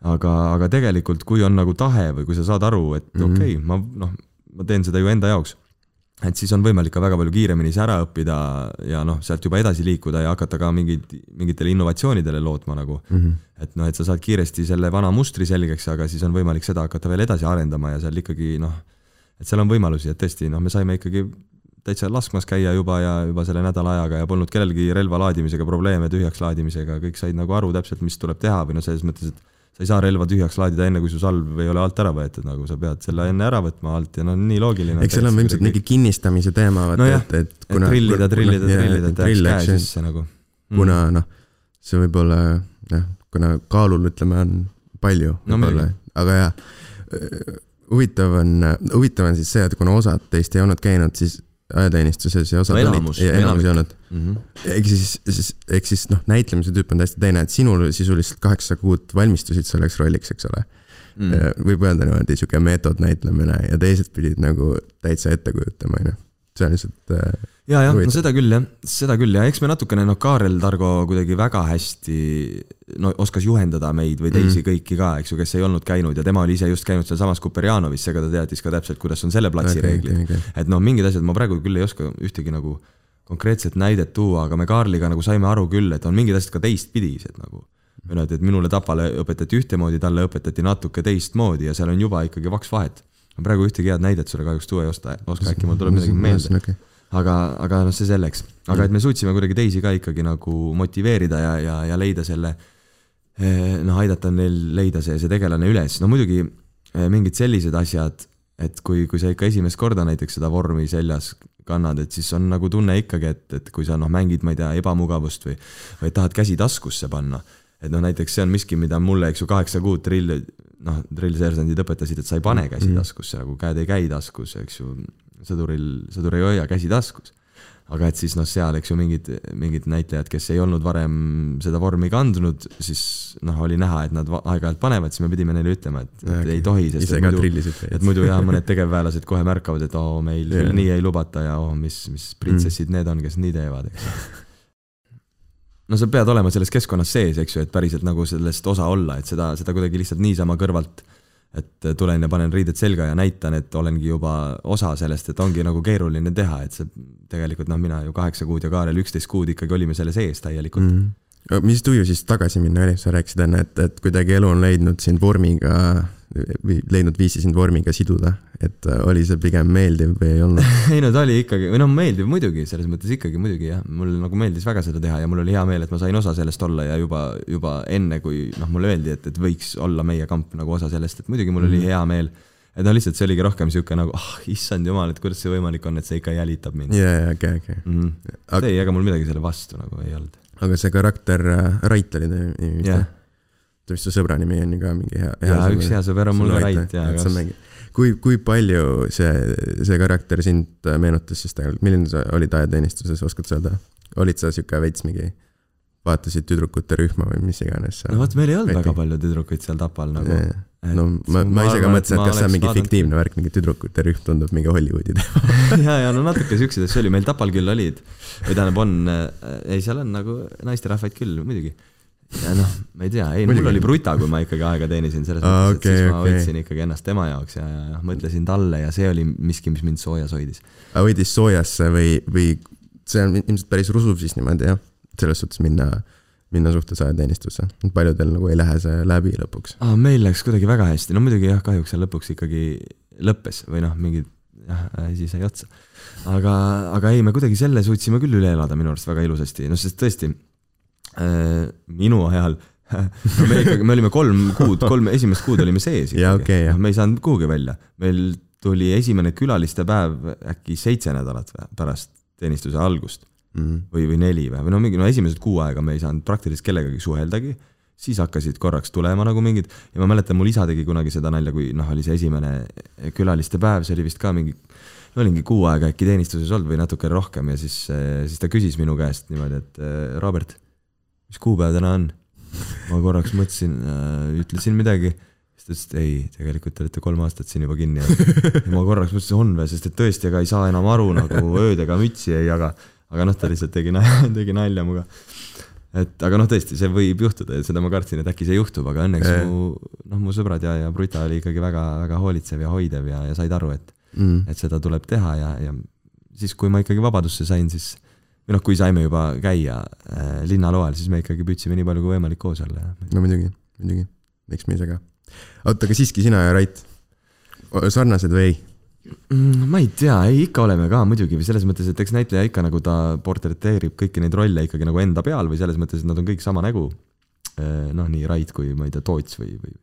aga, aga tegelikult, kui on nagu tahe või kui sa saad aru, et Mhm. okei okay,, ma noh, ma teen seda ju enda jaoks. Et siis on võimalik ka väga palju kiiremini see ära õppida ja noh, sealt juba edasi liikuda ja hakata ka mingeid, mingitele innovatsioonidele lootma nagu. Mhm. et noh, et sa saad kiiresti selle vana mustri selgeks, aga siis on võimalik seda hakata veel edasi arendama ja seal ikkagi noh, et seal on võimalusi, et tõesti noh, me saime ikkagi täitsa laskmas käia juba ja juba selle nädala ajaga ja polnud kellelgi relva laadimisega probleeme, tühjaks laadimisega, kõik said nagu aru täpselt, mis tuleb teha või noh, selles mõttes, et sa ei saa relva tühjaks laadida enne, kui su salv ei ole alt ära võetud, nagu sa pead selle enne ära võtma alt ja no nii loogiline. eks seal on ilmselt mingi kinnistamise teema, vaata Nojah, et, et et trillida, trillida, trillida, et läheks käe sisse nagu. kuna noh, see võib olla noh, kuna kaalul ütleme on palju No aga jah, huvitav on, huvitav on siis see, et kuna osad teist ei olnud käinud, siis ajateenistuses ja osad No olid enamus, ja enamus ei olnud. ehk siis, siis, ehk siis noh, näitlemise tüüp on täiesti teine, et sinul sisuliselt kaheksa kuud valmistusid selleks rolliks, eks ole Mm. mm.. võib öelda niimoodi, sihuke meetodnäitlemine ja teised pidid nagu täitsa ette kujutama, onju. See on lihtsalt äh, ja, jah, no seda küll jah, seda küll ja eks me natukene noh, Kaarel Targo kuidagi väga hästi no oskas juhendada meid või teisi mm. kõiki ka, eks ju, kes ei olnud käinud ja tema oli ise just käinud sealsamas Kuperjanovis, seega ta teadis ka täpselt, kuidas on selle platsi Okei, reeglid okei, okei. et noh, mingid asjad ma praegu küll ei oska ühtegi nagu konkreetset näidet tuua, aga me Kaarliga nagu saime aru küll, et on mingid asjad ka teistpidised nagu. või noh, et minule Tapale õpetati ühtemoodi, talle õpetati natuke teistmoodi ja seal on juba ikkagi vaks vahet. Ma praegu ühtegi head näidet sulle kahjuks tuua ei osta, oska, äkki mul tuleb midagi meelde. okay.. aga, aga noh, see selleks, aga et me suutsime kuidagi teisi ka ikkagi nagu motiveerida ja, ja, ja leida selle eh, noh, aidata neil leida see, see tegelane üles, no muidugi eh, mingid sellised asjad, et kui, kui sa ikka esimest korda näiteks seda vormi seljas kannad, et siis on nagu tunne ikkagi, et, et kui sa noh, mängid, ma ei tea, ebamugavust või, või tahad käsi taskusse panna, et noh, näiteks see on miski, mida mulle, eks ju, kaheksa kuud drill, noh, drillseersandid õpetasid, et sa ei pane käsi taskusse nagu käed ei käi taskus, eks ju, sõduril, sõdur ei hoia käsi taskus aga et siis noh, seal, eks ju, mingid, mingid näitlejad, kes ei olnud varem seda vormi kandnud, siis noh, oli näha, et nad aeg-ajalt panevad, siis me pidime neile ütlema, et, et Okei. ei tohi, sest et muidu, et muidu jah, mõned tegevväelased kohe märkavad, et oo, meil Jaa. küll nii ei lubata ja oo, mis, mis printsessid need on, kes nii teevad, eks. No sa pead olema selles keskkonnas sees, eks ju, et päriselt nagu sellest osa olla, et seda, seda kuidagi lihtsalt niisama kõrvalt et tulen ja panen riided selga ja näitan, et olengi juba osa sellest, et ongi nagu keeruline teha, et see tegelikult noh, mina ju kaheksa kuud ja Kaarel üksteist kuud ikkagi olime selle sees täielikult mm.. mm.. mis tuju siis tagasi minna oli, sa rääkisid enne, et, et kuidagi elu on leidnud sind vormiga, leidnud viisi sind vormiga siduda, et äh, oli see pigem meeldiv või ei olnud? [LAUGHS] ei no ta oli ikkagi, või noh, meeldib muidugi, selles mõttes ikkagi muidugi jah, mulle nagu meeldis väga seda teha ja mul oli hea meel, et ma sain osa sellest olla ja juba, juba enne, kui noh, mulle öeldi, et, et võiks olla meie kamp nagu osa sellest, et muidugi mul oli hea meel. et noh, lihtsalt see oligi rohkem sihuke nagu, ah issand jumal, et kuidas see võimalik on, et see ikka jälitab mind ja, ja, okei, okei. mm. -hmm. Aga- ei, ega mul midagi selle vastu nagu ei olnud. aga see karakter äh, Rait oli ta nimi vist vist su sõbra nimi on ju ka mingi hea. Jaa, üks hea sõber on mul ka Rait, jaa, kas kas-. kui, kui palju see, see karakter sind äh, meenutas siis tegelikult, milline sa olid ajateenistuses, oskad sa öelda? olid sa sihuke veits mingi, vaatasid tüdrukute rühma või mis iganes? no vot, meil ei olnud väga palju tüdrukuid seal Tapal nagu. no ma, ma ise ka et mõtlesin, et kas see on mingi vaadanud- fiktiivne värk, mingi tüdrukute rühm tundub mingi Hollywoodi teema. ja, ja no natuke siukseid asju oli, meil Tapal küll olid, või tähendab on äh,, ei seal on nagu naisterahvaid küll muidugi. Ja noh, ma ei tea, ei mul oli bruta, kui ma ikkagi aega teenisin, selles mõttes, et okei, siis ma okei. võtsin ikkagi ennast tema jaoks ja, ja, mõtlesin talle ja see oli miski, mis mind soojas hoidis. aga hoidis soojasse või, või see on ilmselt päris rusuv siis niimoodi jah, selles suhtes minna, minna suhtes ajateenistusse. paljudel nagu ei lähe see läbi lõpuks. ah,. meil läks kuidagi väga hästi, no muidugi jah, kahjuks seal lõpuks ikkagi lõppes või noh, mingid jah, asi sai otsa. aga, aga ei, me kuidagi selle suutsime küll üle elada minu arust väga ilusasti, noh sest tõesti minu ajal no [LAUGHS] me ikkagi, me olime kolm kuud, kolm esimest kuud olime sees Jaa, okei, jah. me ei saanud kuhugi välja, meil tuli esimene külaliste päev äkki seitse nädalat pärast teenistuse algust Mm. või, või neli või, no mingi, no esimesed kuu aega me ei saanud praktiliselt kellegagi suheldagi, siis hakkasid korraks tulema nagu mingid ja ma mäletan, mul isa tegi kunagi seda nalja, kui noh, oli see esimene külaliste päev, see oli vist ka mingi, no olingi kuu aega äkki teenistuses olnud või natuke rohkem ja siis, siis ta küsis minu käest niimoodi, et Robert, mis kuupäev täna on? ma korraks mõtlesin, ütlesin midagi, siis ta ütles, et ei, tegelikult te olete kolm aastat siin juba kinni olnud. ma korraks mõtlesin, on või, sest et tõesti, ega ei saa enam aru nagu öödega mütsi ei jaga. aga noh, ta lihtsalt tegi [LAUGHS] tegi nalja muga. et aga noh, tõesti, see võib juhtuda ja seda ma kartsin, et äkki see juhtub, aga õnneks Jaa. mu, noh, mu sõbrad ja, ja Bruta oli ikkagi väga-väga hoolitsev ja hoidev ja, ja said aru, et, mm.. et seda tuleb teha ja, ja siis, kui ma ikkagi vabadusse sain, siis või noh, kui saime juba käia äh, linnaloal, siis me ikkagi püüdsime nii palju kui võimalik koos olla ja no muidugi, muidugi, eks me ise ka. oota, aga siiski sina ja Rait, sarnased või ei? Mm, ma ei tea, ei ikka oleme ka muidugi või selles mõttes, et eks näitleja ikka nagu ta portreteerib kõiki neid rolle ikkagi nagu enda peal või selles mõttes, et nad on kõik sama nägu. noh, nii Rait kui ma ei tea, Toots või, või,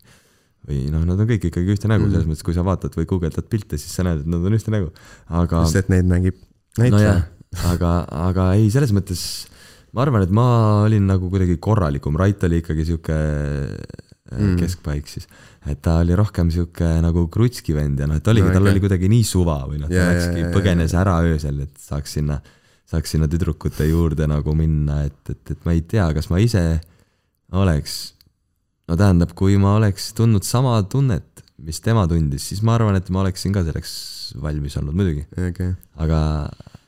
või noh, nad on kõik ikkagi ühte nägu Mm. selles mõttes, kui sa vaatad või guugeldad pilte, siis sa näed, et nad on ühte nägu. aga sest et neid mängib näitleja. aga, aga ei, selles mõttes ma arvan, et ma olin nagu kuidagi korralikum, Rait oli ikkagi sihuke Mm. mm. keskpaik siis, et ta oli rohkem sihuke nagu krutski vend ja noh, et oligi No tal okei. oli kuidagi nii suva või noh, ta jaa, läkski jaa,, põgenes jaa. ära öösel, et saaks sinna, saaks sinna tüdrukute juurde nagu minna, et, et, et ma ei tea, kas ma ise oleks, no tähendab, kui ma oleks tundnud sama tunnet, mis tema tundis, siis ma arvan, et ma oleksin ka selleks valmis olnud muidugi okei, aga,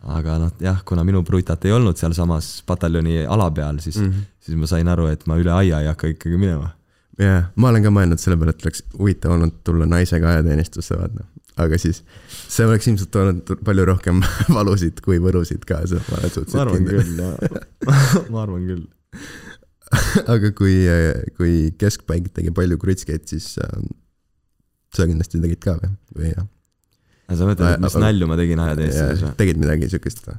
aga noh, jah, kuna minu brutat ei olnud sealsamas pataljoni ala peal, siis mm. -hmm. siis ma sain aru, et ma üle aia ei hakka ikkagi minema. jaa, ma olen ka mõelnud selle peale, et oleks huvitav olnud tulla naisega ajateenistusse, vaata. aga siis see oleks ilmselt toonud palju rohkem [LAUGHS] valusid kui võlusid kaasa, ma olen suhteliselt kindel. küll, jah. [LAUGHS] ma arvan küll. [LAUGHS] aga kui, kui keskpaik tegi palju krutskeid, siis äh, sa kindlasti tegid ka või, või jah? Sa mõtled, et mis Aga- nalju ma tegin ajateenistuses või? tegid midagi siukest või?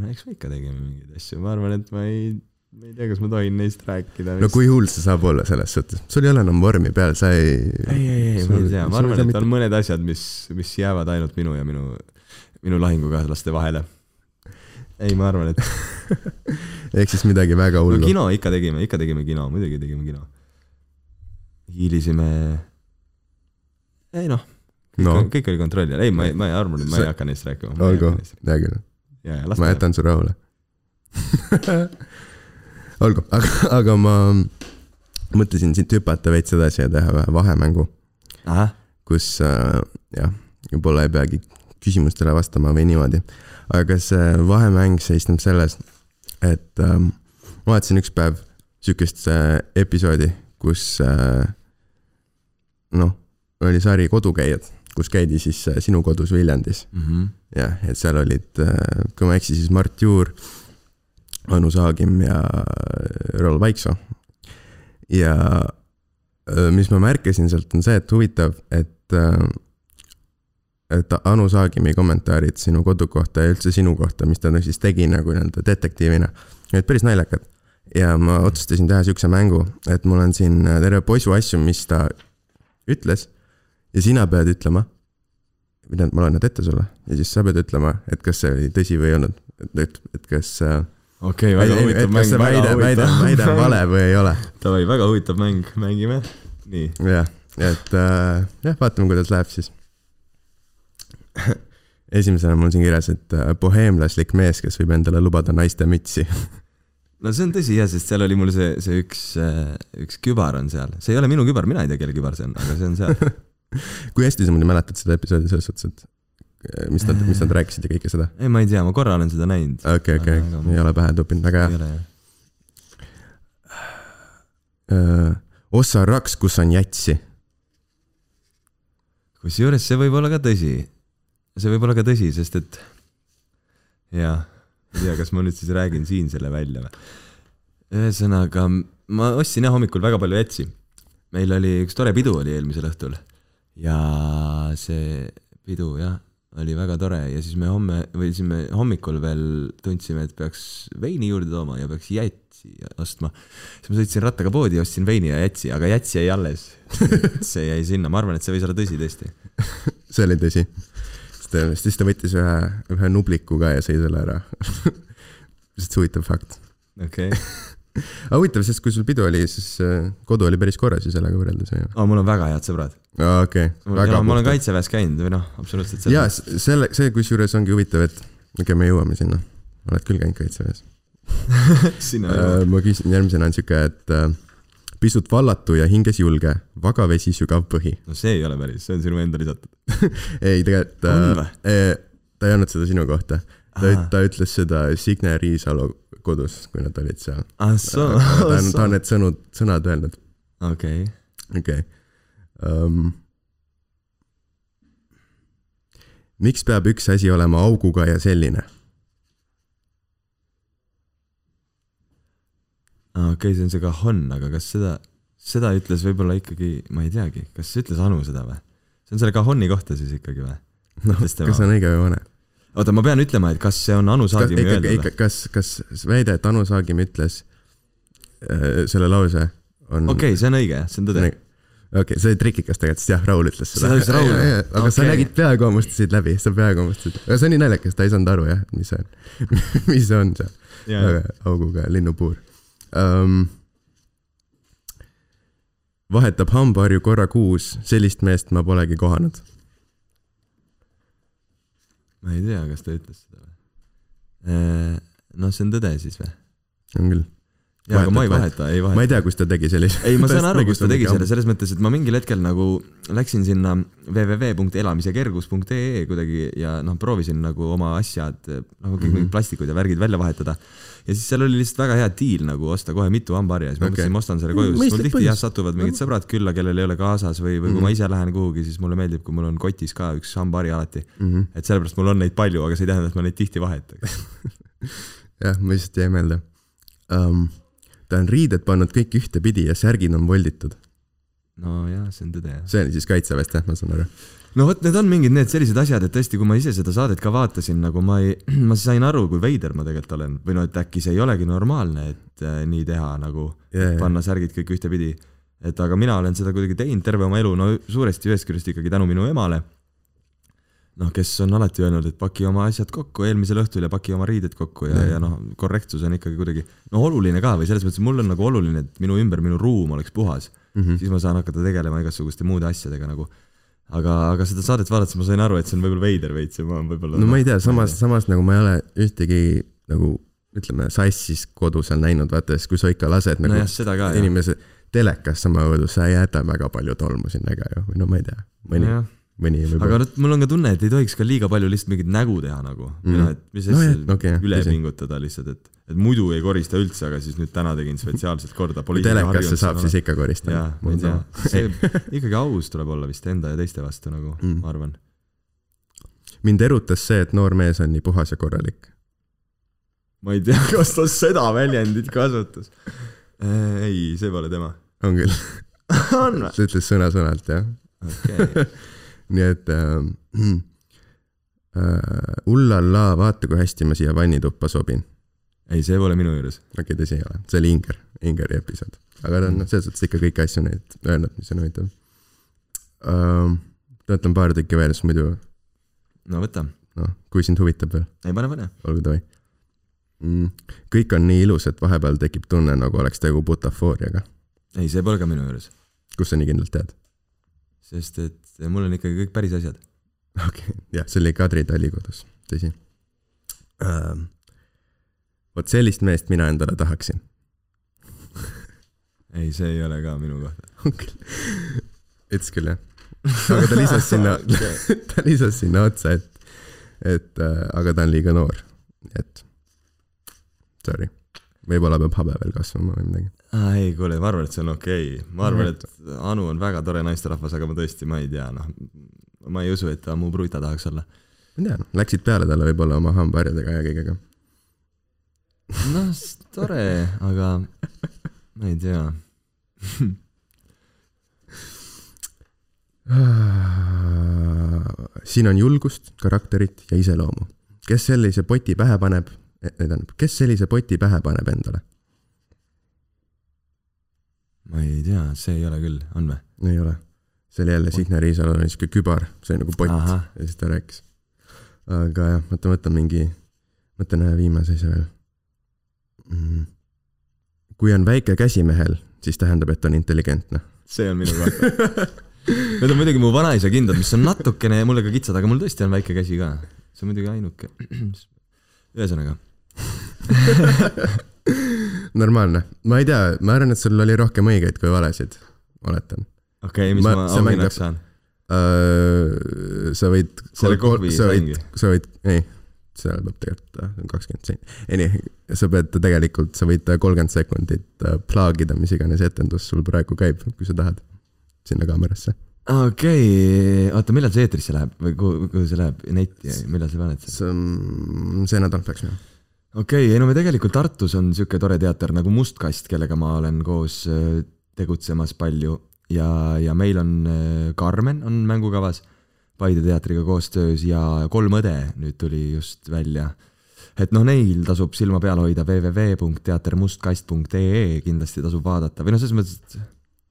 no eks me ikka tegime mingeid asju, ma arvan, et ma ei, ma ei tea, kas ma tohin neist rääkida. no kui hull see saab olla selles suhtes, sul ei ole enam vormi peal, sa ei. ei, ei, ei, ma ei tea, ma arvan, et mitte- on mõned asjad, mis, mis jäävad ainult minu ja minu, minu lahingukaaslaste vahele. ei, ma arvan, et [LAUGHS] ehk siis midagi väga no hullu. kino ikka tegime, ikka tegime kino, muidugi tegime kino. hiilisime. ei noh, no kõik, oli kontrolli all, ei, ma ei, ma ei et ma ei hakka neist rääkima. olgu, hea küll, ma ta jätan su rahule. [LAUGHS] olgu, aga, aga ma mõtlesin siit hüpata veits edasi ja teha ühe vahemängu, kus äh, jah, võib-olla ei peagi küsimustele vastama või niimoodi. aga see vahemäng seisneb selles, et ähm, ma vaatasin üks päev sihukest äh, episoodi, kus äh, noh, oli sari Kodukäijad, kus käidi siis äh, sinu kodus Viljandis Mhm. jah, et seal olid, kui ma ei eksi, siis Mart Juur, Anu Saagim ja Raul Vaiksoo. ja öö, mis ma märkasin sealt on see, et huvitav, et, et Anu Saagimi kommentaarid sinu kodu kohta ja üldse sinu kohta, mis ta siis tegi nagu nii-öelda detektiivina, olid päris naljakad. ja ma otsustasin teha siukse mängu, et mul on siin terve poisu asju, mis ta ütles ja sina pead ütlema tähendab, ma loen nad ette sulle ja siis sa pead ütlema, et kas see oli tõsi või ei olnud, et, et, et kas, okei, väga et huvitav mäng, väga väide, väide, väide on vale või ei ole. [LAUGHS] Davai, väga huvitav mäng, mängime. nii, jah, et äh, jah, vaatame, kuidas läheb siis. [LAUGHS] esimesena mul siin kirjas, et äh, boheemlaslik mees, kes võib endale lubada naiste mütsi. [LAUGHS] no see on tõsi jah, sest seal oli mul see, see üks, üks kübar on seal, see ei ole minu kübar, mina ei tea, kelle kübar see on, aga see on seal. [LAUGHS] kui hästi sa muidu mäletad seda episoodi selles suhtes, et äh, mis nad, mis nad rääkisid ja kõike seda? ei, ma ei tea, ma korra olen seda näinud. okei, okei, ei ole pähe tupinud, väga hea. jah. ossa raks, kus on jätsi. kusjuures see võib olla ka tõsi. see võib olla ka tõsi, sest et jah, ei tea, kas ma nüüd siis räägin siin selle välja või? ühesõnaga, ma ostsin jah hommikul väga palju jätsi. meil oli üks tore pidu oli eelmisel õhtul ja see pidu jah, oli väga tore ja siis me homme või siis me hommikul veel tundsime, et peaks veini juurde tooma ja peaks jätsi ostma. siis ma sõitsin rattaga poodi ostsin veini ja jätsi, aga jätsi jäi alles. [LAUGHS] see jäi sinna, ma arvan, et see võis olla tõsi tõesti. [LAUGHS] see oli tõsi. tõenäoliselt, siis ta võttis ühe, ühe nubliku ka ja sõi selle ära. [LAUGHS] lihtsalt huvitav fakt. okei okay.. Aga huvitav, sest kui sul pidu oli, siis äh, kodu oli päris korras ju sellega võrreldes, on ju? oh,. mul on väga head sõbrad. okei, väga ma olen. kaitseväes käinud või noh, absoluutselt. jaa, selle, see kusjuures ongi huvitav, et okei okay,, me jõuame sinna. oled küll käinud kaitseväes [LAUGHS] äh,. ma küsin, järgmisena on siuke, et äh, pisut vallatu ja hinges julge, vaga vesi, sügav põhi. no see ei ole päris, see on sinu enda lisatud. [LAUGHS] ei, tegelikult On ta ei öelnud seda sinu kohta. Ta ta ütles seda Signe Riisalo kodus, kui nad olid seal. ah soo, ta on, ta on need sõnud, sõnad öelnud, okei. okei um,. miks peab üks asi olema auguga ja selline? aa, okei, see on see Cajon, aga kas seda, seda ütles võib-olla ikkagi, ma ei teagi, kas ütles Anu seda või? see on selle Cajoni kohta siis ikkagi või? noh, kas see on õige või vale? oota, ma pean ütlema, et kas see on Anu Saagimi ikka, öeldud või?, kas, kas väide, et Anu Saagim ütles äh, selle lause on okei, see on õige see on tõde. okei okay,, see oli trikikas tegelikult, sest jah, Raul ütles seda. Seda ütles Raul, aga okay. sa nägid peaaegu hammustasid läbi, sa peaaegu hammustasid, aga see on nii naljakas, ta ei saanud aru jah, mis see on, [LAUGHS] mis see on seal aga auguga linnupuur um,. vahetab hambaharju korra kuus, sellist meest ma polegi kohanud. Ma ei tea, kas ta ütles seda või? noh, see on tõde siis või? on küll. jaa, aga ma ei vaheta, ei ma ei vaheta. tea, kus ta tegi sellise. ei, ma [LAUGHS] saan aru, kus ta tegi selle, selles mõttes, et ma mingil hetkel nagu läksin sinna www.elamisekergus.ee kuidagi ja noh, proovisin nagu oma asjad, nagu kõik Mhm. mingid plastikud ja värgid välja vahetada. ja siis seal oli lihtsalt väga hea diil nagu osta kohe mitu hambaharja, siis ma Okei. mõtlesin, ma ostan selle koju, sest mul tihti jah satuvad mingid sõbrad külla, kellel ei ole kaasas või, või kui ma ise lähen kuhugi, siis mulle meeldib, kui mul on kotis ka üks hambahari alati. Mhm. et sellepärast mul on neid palju, aga see ei tähenda, et ma neid tihti vahetaks. [LAUGHS] jah, ma lihtsalt jäi meelde um,. Ta on riided pannud kõik ühtepidi ja särgid on volditud. nojah, see on tõde jah. see oli siis kaitseväest jah, ma saan aru. no vot, need on mingid need sellised asjad, et tõesti, kui ma ise seda saadet ka vaatasin, nagu ma ei, [CLEARS THROAT] ma sain aru, kui veider ma tegelikult olen või no, et äkki see ei olegi normaalne, et äh, nii teha nagu Jaa, jaa. panna särgid kõik ühtepidi. et aga mina olen seda kuidagi teinud terve oma elu, no suuresti ühest küljest ikkagi tänu minu emale. noh, kes on alati öelnud, et paki oma asjad kokku eelmisel õhtul ja paki oma riided kokku ja, ja noh, korrektsus on ikkagi kuidagi no oluline ka või selles mõttes, et mul on nagu oluline, et minu ümber minu ruum oleks puhas mm, -hmm. siis ma saan hakata tegelema igasuguste muude asjadega nagu. aga, aga seda saadet vaadates ma sain aru, et see on võib-olla veider veits ja ma võib-olla. no ma ei tea, samas, samas nagu ma ei ole ühtegi nagu ütleme, sassis kodu seal näinud, vaata siis kui sa ikka lased nagu jah. inimese telekas sama kodus, sa ei jäta väga palju tolmu sinna ka ju, või no ma ei tea, mõni, Nojah. Mõni aga võib-olla. nüüd mul on ka tunne, et ei tohiks ka liiga palju lihtsalt mingit nägu teha nagu mm., või noh, et mis No asja jah, okei, üle tõsi. pingutada lihtsalt, et, et muidu ei korista üldse, aga siis nüüd täna tegin spetsiaalselt korda. kui telekasse saab, siis ikka koristada jaa, ma ei tea, see [LAUGHS] ikkagi aus tuleb olla vist enda ja teiste vastu nagu mm., ma arvan. mind erutas see, et noor mees on nii puhas ja korralik. ma ei tea, [LAUGHS] kas ta seda väljendit kasutas. ei, see pole tema. on küll, [LAUGHS] on või? ta ütles sõna-sõnalt jah. okei, nii et äh, äh, ullallaa, vaata kui hästi ma siia vannituppa sobin. ei, see pole minu juures. okei okay,, tõsi ei ole, see oli Inger, Ingeri episood. aga ta on noh, selles suhtes ikka kõiki asju neid öelnud, mis on huvitav uh,. ma ütlen paar tükki veel, siis muidu no võta, noh, kui sind huvitab veel, ei pane, pane. olgu davai mm,. kõik on nii ilus, et vahepeal tekib tunne, nagu oleks tegu butafooriaga. ei, see pole ka minu juures, kust sa nii kindlalt tead? Sest et mul on ikkagi kõik päris asjad. [LAUGHS] okei okay., jah, see oli Kadri Tali kodus, tõsi uh,. vot sellist meest mina endale tahaksin. [LAUGHS] ei, see ei ole ka minu kohta. [LAUGHS] ütles küll jah. aga ta lisas sinna ta lisas sinna otsa, et, et äh, aga ta on liiga noor, et sorry, võib-olla peab habe veel kasvama või midagi. ei, kuule, ma arvan, et see on okei okay.. ma arvan, et Anu on väga tore naisterahvas, aga ma tõesti, ma ei tea, noh, ma ei usu, et ta mu pruuta tahaks olla. ma ei tea, noh, läksid peale talle võib-olla oma hambaharjadega ja kõigega. noh, tore, aga ma ei tea. [SIGHS] siin on julgust, karakterit ja iseloomu. kes sellise poti pähe paneb, tähendab, kes sellise poti pähe paneb endale? Ma ei tea, see ei ole küll, on või? ei ole. see oli jälle Signe Riisalol oli siuke kübar, see oli nagu pott Ahah. ja siis ta rääkis. aga jah, mõtle, mõtle mingi, mõtlen ühe viimase asja veel mm.. kui on väike käsi mehel, siis tähendab, et on intelligentne. see on minu kohta. Need on muidugi mu vanaisa kindad, mis on natukene mulle ka kitsad, aga mul tõesti on väike käsi ka. see on muidugi ainuke. [CLEARS THROAT] ühesõnaga, [LAUGHS] normaalne, ma ei tea, ma arvan, et sul oli rohkem õigeid kui valesid, oletan okei okay,, mis Ma- ma, auhinnaks saan? uh,. sa võid. Selle kohvi sa võid sa võid, ei, seal peab tegelikult kakskümmend senti. ei nii, sa pead tegelikult, sa võid kolmkümmend sekundit äh, plaagida, mis iganes etendus sul praegu käib, kui sa tahad, sinna kaamerasse. okei okay., oota, millal see eetrisse läheb või kuhu, kuhu see läheb, netti, millal sa paned seda? see on, see nädal peaks minema. Okei okay,, ei no me tegelikult Tartus on sihuke tore teater nagu Mustkast, kellega ma olen koos äh, tegutsemas palju ja, ja meil on äh, Carmen on mängukavas Paide teatriga koostöös ja Kolm õde nüüd tuli just välja. et noh, neil tasub silma peal hoida www.teatermustkast.ee kindlasti tasub vaadata või noh, selles mõttes, et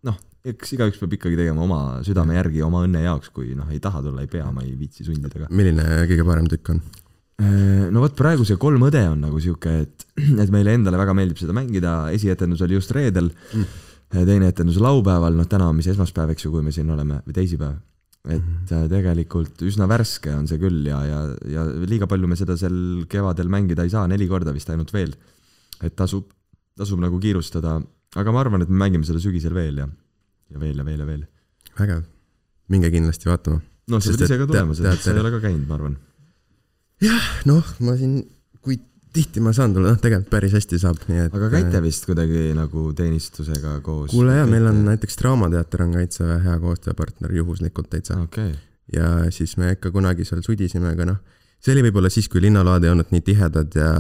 noh, eks igaüks peab ikkagi tegema oma südame järgi oma õnne jaoks, kui noh, ei taha tulla, ei pea, ma ei viitsi sundida ka. milline kõige parem tükk on? Äh, no vot praegu see Kolm õde on nagu sihuke, et, [CLEARS THROAT] et meile endale väga meeldib seda mängida, esietendus oli just reedel mm., teine etendus laupäeval, noh täna on mis esmaspäev, eks ju, kui me siin oleme, või teisipäev. et mm -hmm. tegelikult üsna värske on see küll ja, ja, ja liiga palju me seda sel kevadel mängida ei saa, neli korda vist ainult veel. et tasub, tasub nagu kiirustada, aga ma arvan, et me mängime seda sügisel veel ja, ja veel ja veel ja veel. vägev, minge kindlasti vaatama. noh, sa pead ise ka tulema, sa ei ole ka käinud, ma arvan. noh, ma siin, kui tihti ma saan tulla, noh tegelikult päris hästi saab, nii et. aga käite vist kuidagi nagu teenistusega koos? kuule jaa, meil on näiteks Draamateater on Kaitseväe hea koostööpartner juhuslikult täitsa okei okay., ja siis me ikka kunagi seal sudisime, aga noh, see oli võib-olla siis, kui linnaload ei olnud nii tihedad ja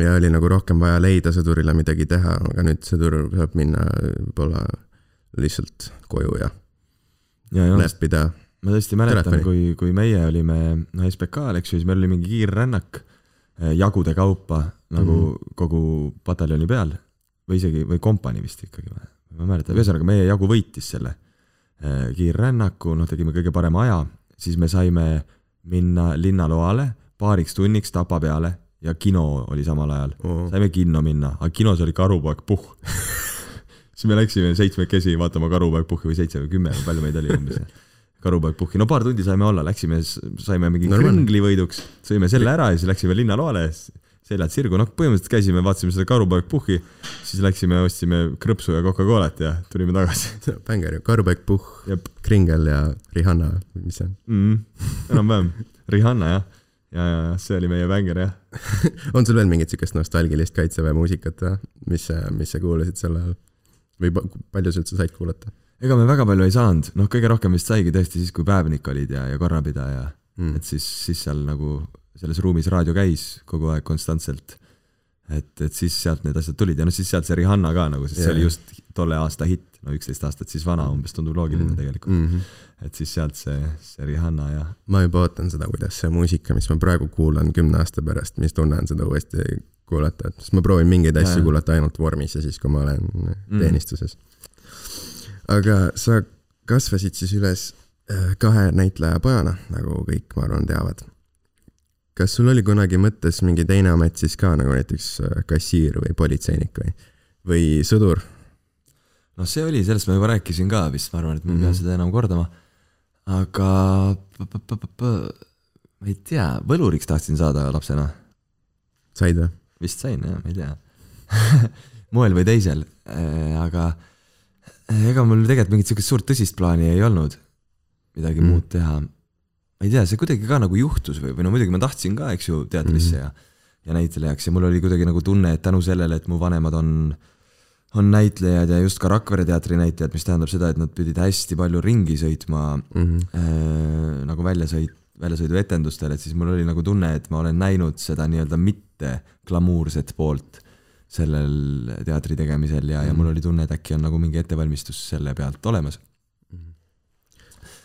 ja oli nagu rohkem vaja leida sõdurile midagi teha, aga nüüd sõdur saab minna võib-olla lihtsalt koju ja ja, leppida. Ma tõesti mäletan, kui, kui meie olime no, SBK-l, eks ju, siis meil oli mingi kiirrännak eh, jagude kaupa nagu mm -hmm. kogu pataljoni peal või isegi, või kompanii vist ikkagi, ma ei mäleta, ühesõnaga meie jagu võitis selle eh, kiirrännaku, noh, tegime kõige parema aja, siis me saime minna linnaloale paariks tunniks Tapa peale ja kino oli samal ajal. saime kinno minna, aga kinos oli Karupoeg Puhh. [LAUGHS] siis me läksime seitsmekesi vaatama Karupoeg Puhhi või seitse või kümme või palju meid oli umbes. Karupoeg Puhhi, no paar tundi saime olla, läksime, saime mingi Normaalne. kringlivõiduks, sõime selle ära ja siis läksime linnaloale, seljad sirgu, noh, põhimõtteliselt käisime, vaatasime seda Karupoeg Puhhi, siis läksime, ostsime krõpsu ja Coca-Colat ja tulime tagasi. [LAUGHS] bänger ju, Karupäik Puhh, jep Kringel ja Rihanna, mis see on? mm,, enam-vähem, Rihanna jah, ja, ja, ja see oli meie bänger jah. [LAUGHS] on sul veel mingit siukest nostalgilist kaitseväe muusikat või, mis, mis sa kuulasid sel ajal? või pa- palju sa üldse said kuulata ega me väga palju ei saanud, noh, kõige rohkem vist saigi tõesti siis, kui päevnik olid ja, ja korrapidaja mm. et? siis, siis seal nagu selles ruumis raadio käis kogu aeg konstantselt. et, et siis sealt need asjad tulid ja noh, siis sealt see Rihanna ka nagu, sest see Jaa. oli just tolle aasta hitt, no üksteist aastat siis vana umbes tundub loogiline Mm. tegelikult, Mm -hmm. et siis sealt see, see Rihanna ja ma juba ootan seda, kuidas see muusika, mis ma praegu kuulan kümne aasta pärast, mis tunne on seda uuesti kuulata, et sest ma proovin mingeid asju Jaa. kuulata ainult vormis ja siis, kui ma olen Mm. teenistuses. Aga sa kasvasid siis üles äh, kahe näitleja pojana, nagu kõik, ma arvan, teavad. kas sul oli kunagi mõttes mingi teine amet siis ka nagu näiteks äh, kassiir või politseinik või, või sõdur? noh, see oli, sellest ma juba rääkisin ka vist, ma arvan, et ma ei pea Mhm. seda enam kordama. aga ma ei tea, võluriks tahtsin saada lapsena said või? vist sain jah, ma ei tea. [LAUGHS] moel või teisel, aga eh, ega mul tegelikult mingit siukest suurt tõsist plaani ei olnud midagi Mm. muud teha. ma ei tea, see kuidagi ka nagu juhtus või, või no muidugi ma tahtsin ka, eks ju, teatrisse mm. ja, ja näitlejaks ja mul oli kuidagi nagu tunne, et tänu sellele, et mu vanemad on on näitlejad ja just ka Rakvere teatri näitlejad, mis tähendab seda, et nad pidid hästi palju ringi sõitma Mm -hmm. äh, nagu väljasõit, väljasõiduetendustel, et siis mul oli nagu tunne, et ma olen näinud seda nii-öelda mitte glamuurset poolt sellel teatri tegemisel ja, ja mul oli tunne, et äkki on nagu mingi ettevalmistus selle pealt olemas.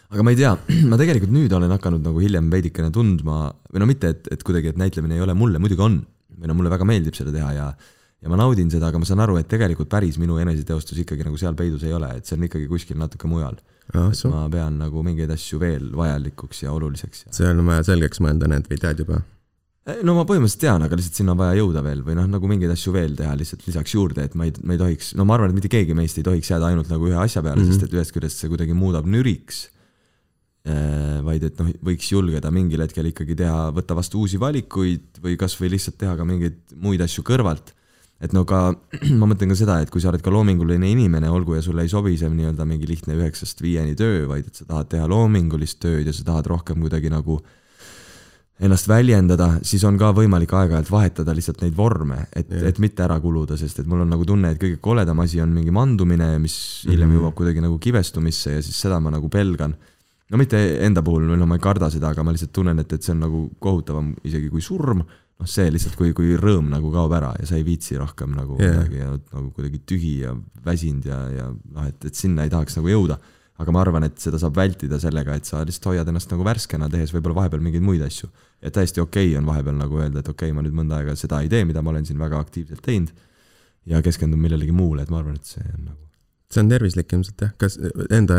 aga ma ei tea, [CLEARS THROAT] ma tegelikult nüüd olen hakanud nagu hiljem veidikene tundma või no mitte, et, et kuidagi, et näitlemine ei ole mulle, muidugi on. või no mulle väga meeldib seda teha ja, ja ma naudin seda, aga ma saan aru, et tegelikult päris minu eneseteostus ikkagi nagu seal peidus ei ole, et see on ikkagi kuskil natuke mujal. ah et ma pean nagu mingeid asju veel vajalikuks ja oluliseks see on vaja selgeks mõelda need videod juba. Eh, no ma põhimõtteliselt tean, aga lihtsalt sinna on vaja jõuda veel või noh, nagu mingeid asju veel teha lihtsalt lisaks juurde, et ma ei, ma ei tohiks, no ma arvan, et mitte keegi meist ei tohiks jääda ainult nagu ühe asja peale mm, Mhm. -hmm. sest et ühest küljest see kuidagi muudab nüriks. vaid et noh, võiks julgeda mingil hetkel ikkagi teha, võtta vastu uusi valikuid või kasvõi lihtsalt teha ka mingeid muid asju kõrvalt. et no ka, [CLEARS THROAT] ma mõtlen ka seda, et kui sa oled ka loominguline inimene, olgu ja sulle ei sobi see nii-öelda mingi lihtne üheksast viieni töö, vaid et sa tahad teha loomingulist tööd ja sa tahad rohkem kuidagi nagu ennast väljendada, siis on ka võimalik aeg-ajalt vahetada lihtsalt neid vorme, et et mitte ära kuluda, sest et mul on nagu tunne, et kõige koledam asi on mingi mandumine, mis hiljem Mhm. jõuab kuidagi nagu kibestumisse ja siis seda ma nagu pelgan. no mitte enda puhul, no ma ei karda seda, aga ma lihtsalt tunnen, et, et see on nagu kohutavam isegi kui surm. noh, see lihtsalt, kui, kui rõõm nagu kaob ära ja sa ei viitsi rohkem nagu Jah. midagi ja nagu kuidagi tühi ja väsinud ja, ja noh, et, et sinna ei tahaks nagu jõuda. Aga ma arvan, et seda saab vältida sellega, et sa lihtsalt hoiad ennast nagu värskena, tehes võib-olla vahepeal mingeid muid asju. ja täiesti okei okay on vahepeal nagu öelda, et okei okay,, ma nüüd mõnda aega seda ei tee, mida ma olen siin väga aktiivselt teinud. ja keskendun millelegi muule, et ma arvan, et see on nagu see on tervislik ilmselt jah, kas enda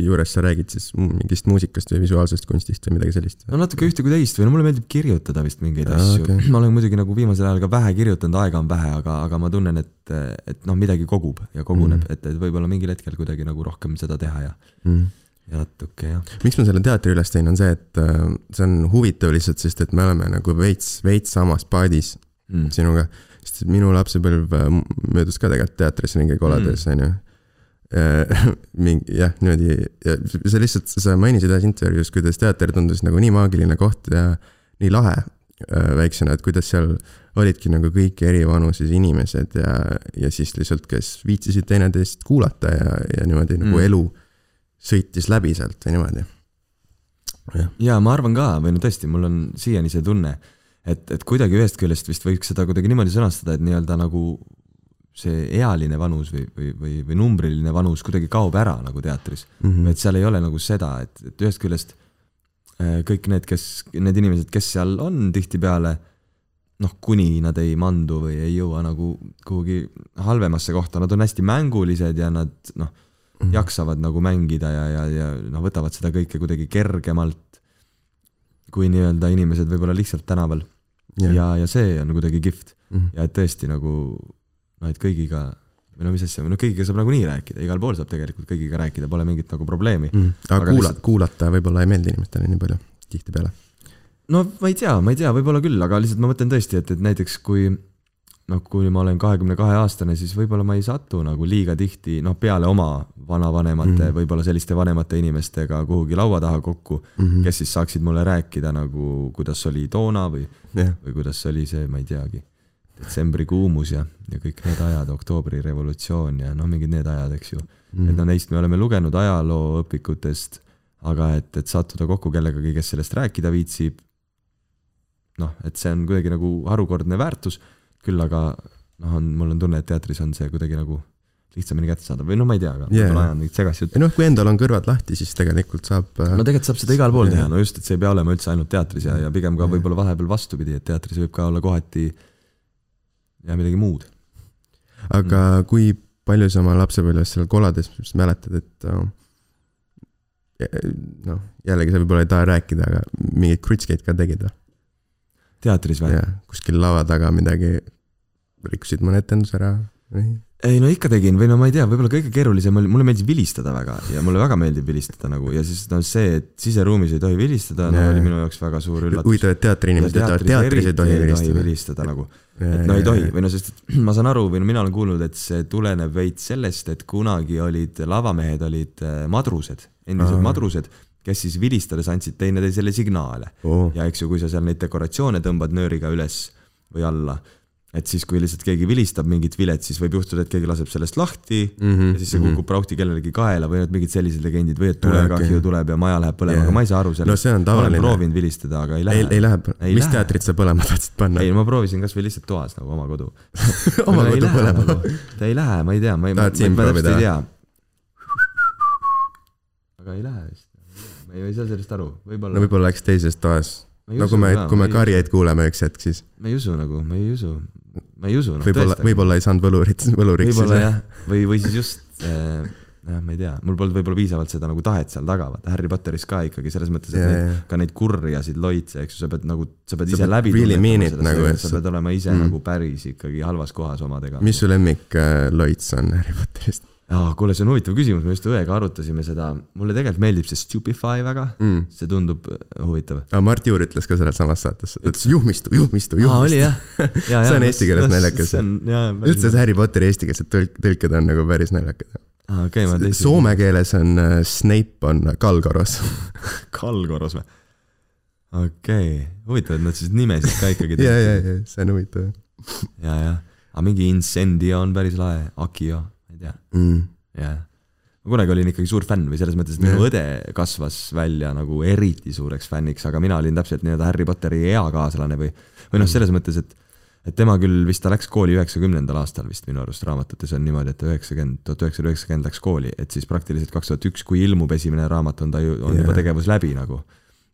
juures sa räägid siis mingist muusikast või visuaalsest kunstist või midagi sellist? no natuke ühte kui teist või no mulle meeldib kirjutada vist mingeid Aa, asju okay. ma olen muidugi nagu viimasel ajal ka vähe kirjutanud, aega on vähe, aga, aga ma tunnen, et, et noh, midagi kogub ja koguneb mm., et, et võib-olla mingil hetkel kuidagi nagu rohkem seda teha ja Mm. ja natuke jah. miks ma selle teatri üles tõin, on see, et äh, see on huvitav lihtsalt, sest et me oleme nagu veits, veits samas paadis Mm. sinuga. Sest minu lapsepõlv äh, möödus ka tegelikult teatris ringi kolades, onju. [LAUGHS] mingi jah, niimoodi ja sa lihtsalt, sa mainisid ühes intervjuus, kuidas teater tundus nagu nii maagiline koht ja nii lahe äh, väiksena, et kuidas seal olidki nagu kõik eri vanuses inimesed ja, ja siis lihtsalt, kes viitsisid teineteist kuulata ja, ja niimoodi nagu Mm. elu sõitis läbi sealt või niimoodi. ja ma arvan ka või no tõesti, mul on siiani see tunne, et, et kuidagi ühest küljest vist võiks seda kuidagi niimoodi sõnastada, et nii-öelda nagu see ealine vanus või, või, või, või numbriline vanus kuidagi kaob ära nagu teatris mm.. et seal ei ole nagu seda, et, et ühest küljest äh, kõik need, kes, need inimesed, kes seal on tihtipeale noh, kuni nad ei mandu või ei jõua nagu kuhugi halvemasse kohta, nad on hästi mängulised ja nad noh, Mhm. jaksavad nagu mängida ja, ja, ja noh, võtavad seda kõike kuidagi kergemalt kui nii-öelda inimesed võib-olla lihtsalt tänaval ja, ja, ja see on kuidagi kihvt Mhm. ja et tõesti nagu noh, et kõigiga või no mis asja, no kõigiga saab nagunii rääkida, igal pool saab tegelikult kõigiga rääkida, pole mingit nagu probleemi. Mm. aga Aga kuula- lihtsalt-, kuulata võib-olla ei meeldi inimestele nii palju, tihtipeale. no ma ei tea, ma ei tea, võib-olla küll, aga lihtsalt ma mõtlen tõesti, et, et näiteks kui noh, kui ma olen kahekümne kahe aastane, siis võib-olla ma ei satu nagu liiga tihti noh, peale oma vanavanemate mm. võib-olla selliste vanemate inimestega kuhugi laua taha kokku mm. -hmm. kes siis saaksid mulle rääkida nagu, kuidas oli toona või, jah, või kuidas oli see, ma ei teagi, detsembri kuumus ja, ja kõik need ajad, oktoobri revolutsioon ja noh, mingid need ajad, eks ju Mhm. et no neist me oleme lugenud ajalooõpikutest, aga et, et sattuda kokku kellegagi, kes sellest rääkida viitsib, noh, et see on kuidagi nagu harukordne väärtus, küll aga noh, on, mul on tunne, et teatris on see kuidagi nagu lihtsamini kättesaadav või noh, ma ei tea, aga yeah. ma ajan mingit segast juttu. ei noh, kui endal on kõrvad lahti, siis tegelikult saab äh, no tegelikult saab seda igal pool Jaa. teha, no just, et see ei pea olema üldse ainult teatris ja, ja pigem ka Jaa. võib-olla vahepeal vastupidi, et teatris võib ka olla kohati ja midagi muud. aga kui palju sa oma lapsepõlves seal kolades mäletad, et äh, noh, jällegi sa võib-olla ei taha rääkida, aga mingeid krutskeid ka tegid või? Teatris või? kuskil lava taga midagi, rikkusid mõne etenduse ära või? ei no ikka tegin või no ma ei tea, võib-olla kõige keerulisem oli, mulle meeldib vilistada väga ja mulle väga meeldib vilistada nagu ja siis no see, et siseruumis ei tohi vilistada, no oli minu jaoks väga suur üllatus. huvitav, et teatriinimesed ütlevad, teatris ei tohi vilistada. vilistada nagu, et no ei tohi või no sest, [CLEARS THROAT] ma saan aru või no mina olen kuulnud, et see tuleneb veits sellest, et kunagi olid lavamehed olid äh, madrused, endised madrused, kes siis vilistades andsid teineteisele signaale oo, ja eks ju, kui sa seal neid dekoratsioone tõmbad nööriga üles või alla, et siis, kui lihtsalt keegi vilistab mingit vilet, siis võib juhtuda, et keegi laseb sellest lahti mm Mhm, ja siis see kukub prauhti kellelegi kaela või need mingid sellised legendid või et tulekahju okay. tuleb ja maja läheb põlema yeah., aga ma ei saa aru no sellest see on ma olen tavaline. proovinud vilistada, aga ei lähe ei, lähe, mis lähe. teatrit sa põlema tahtsid panna? ei, ma proovisin kasvõi lihtsalt toas nagu oma kodu. [LAUGHS] oma kodu põlema. ta ei lähe, ma ei tea, ma ei, ma, ma, ma täpselt ei tea. aga ei lähe vist. Ma ei, ei saa sellest aru, võib-olla no võib-olla läks teises toas. No kui me kui me ei karjeid kuuleme üks hetk, siis ma ei usu nagu, ma ei usu, ma ei usu no,. võib-olla, võib-olla ei saanud võlurit, võluriks võib-olla jah, või, või siis just äh, jah, ma ei tea, mul polnud võib-olla piisavalt seda nagu tahet seal taga, vaata Harry Potteris ka ikkagi selles mõttes, et Jaa, neid, jaa. ka neid kurjasid loitse, eks ju, sa pead nagu, sa pead Sa ise pead läbi really tunnetama nagu, sa sa- pead olema ise mm. nagu päris ikkagi halvas kohas omadega. mis su lemmik äh, loits on Harry Potterist? aa, kuule, see on huvitav küsimus, me just õega arutasime seda, mulle tegelikult meeldib see Stupefy väga mm.. see tundub äh, huvitav. aga Mart Juur ütles ka selles samas saates, et juhmistu, juhmistu, juhmistu. jah ja,? See on eesti keeles naljakas. üldse see Harry Potteri eestikeelsed tõlk, tõlked on nagu päris naljakad. ma teistsin. Soome keeles on äh, Snape on Kalgoros. [LAUGHS] Kalgoros või? okei okay., huvitav, et nad siis nimesid ka ikkagi ja, ja, ja see on huvitav ja, ja, aga mingi Incendio on päris lahe, Akio, ei tea, mm.. jah. ma kunagi olin ikkagi suur fänn või selles mõttes, et minu Jah. õde kasvas välja nagu eriti suureks fänniks, aga mina olin täpselt nii-öelda Harry Potteri eakaaslane või, või noh, selles mõttes, et et tema küll vist, ta läks kooli üheksakümnendal aastal vist minu arust raamatutes on niimoodi, et üheksakümmend, tuhat üheksasada üheksakümmend läks kooli, et siis praktiliselt kaks tuhat üks, kui ilmub esimene raamat, on ta ju, on Jah. juba tegevus läbi nagu.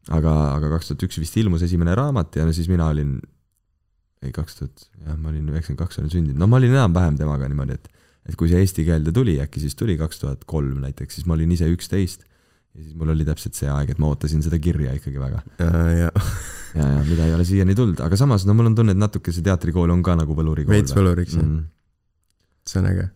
aga, aga kaks tuhat üks vist ilmus esimene raamat ja no siis mina olin, ei kaks tuhat, jah, ma olin üheksakümmend kaks olin sündinud, no ma olin enam-vähem temaga niimoodi, et et kui see eesti keelde tuli, äkki siis tuli kaks tuhat kolm näiteks, siis ma olin ise üksteist ja siis mul oli täpselt see aeg, et ma ootasin seda kirja ikkagi väga. ja, ja ja, ja mida ei ole siiani tulnud, aga samas no mul on tunne, et natuke see teatrikool on ka nagu võlurikool. veits võluriks jah, mm,. see on äge.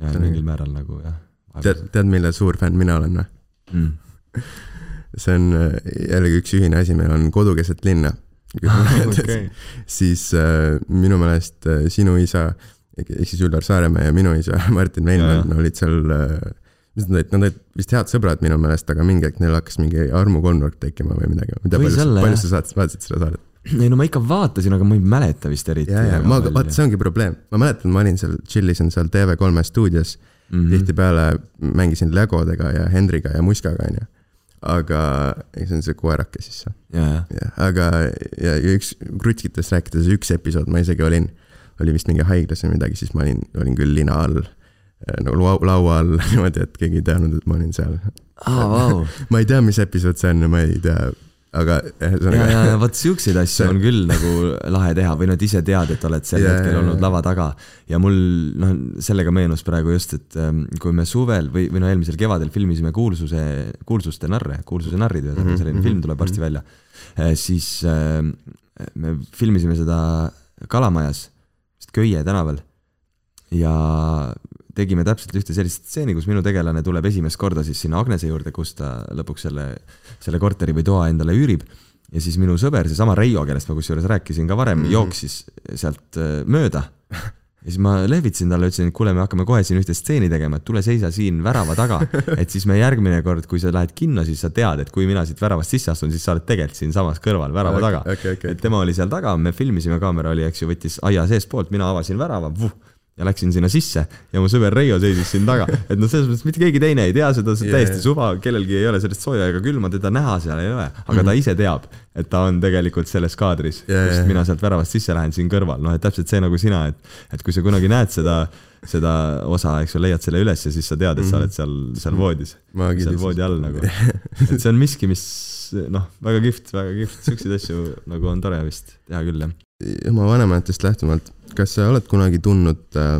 ja See on mingil määral nagu jah. tead, tead, mille suur fänn mina olen või? mm. [LAUGHS] see on äh, jällegi üks ühine asi, meil on kodu keset linna. [LAUGHS] okei, [LAUGHS] siis äh, minu meelest äh, sinu isa ehk ehk siis Üllar Saaremäe ja minu isa [LAUGHS] Martin Veinmann olid seal äh, mis nad olid, nad olid vist head sõbrad minu meelest, aga mingi hetk neil hakkas mingi armukolmnurk tekkima või midagi. Võis palju palju sa saad, vaatasid seda saadet? [CLEARS THROAT] ei no ma ikka vaatasin, aga ma ei mäleta vist eriti. ja, ja ma, vaat see ongi probleem, ma mäletan, ma olin seal, tšillisin seal TV3 stuudios mm. -hmm., tihtipeale mängisin Legodega ja Hendriga ja Muskaga, onju. aga, ei see on see koerake siis jah, aga ja, ja üks krutskitest rääkides, üks episood ma isegi olin, oli vist mingi haiglas või midagi, siis ma olin, olin küll lina all äh, nagu lau, laua all [LAUGHS] niimoodi, et keegi ei teadnud, et ma olin seal. aa, vau. [LAUGHS] ma ei tea, mis episood see on, ma ei tea, aga ühesõnaga ja, ja vot siukseid asju on küll nagu lahe teha või no et ise tead, et oled sel Ja, hetkel olnud lava taga. ja mul noh, sellega meenus praegu just, et ähm, kui me suvel või, või no eelmisel kevadel filmisime Kuulsuse, Kuulsuste narre, Kuulsuse narrid, ühesõnaga Mhm, selline mhm, film tuleb varsti välja. siis ähm, me filmisime seda Kalamajas, Köie tänaval. ja tegime täpselt ühte sellist stseeni, kus minu tegelane tuleb esimest korda siis sinna Agnese juurde, kus ta lõpuks selle, selle korteri või toa endale üürib. ja siis minu sõber, seesama Reio, kellest ma kusjuures rääkisin ka varem mm. -hmm. jooksis sealt äh, mööda. Ja siis ma lehvitasin talle, ütlesin, et kuule, me hakkame kohe siin ühte stseeni tegema, et tule seisa siin värava taga. [LAUGHS] et siis me järgmine kord, kui sa lähed kinno, siis sa tead, et kui mina siit väravast sisse astun, siis sa oled tegelikult siinsamas kõrval värava taga. okei, okei et, tema oli seal taga, me filmisime, kaamera oli, eks ju, võttis aia seestpoolt, mina avasin värava, ja läksin sinna sisse ja mu sõber Reio seisis siin taga, et noh, selles mõttes mitte keegi teine ei tea seda, see on täiesti suva, kellelgi ei ole sellest sooja ega külma, teda näha seal ei ole, aga Mhm. ta ise teab, et ta on tegelikult selles kaadris, jaa. mina sealt väravast sisse lähen siin kõrval, noh et täpselt see nagu sina, et et kui sa kunagi näed seda, seda osa, eks ju, leiad selle üles ja siis sa tead, et sa oled seal, seal voodis, Mhm. seal voodi all nagu. [LAUGHS] et see on miski, mis noh, väga kihvt, väga kihvt, siukseid asju nagu on tore vist teha küll jah. oma vanematest lähtuvalt, kas sa oled kunagi tundnud äh,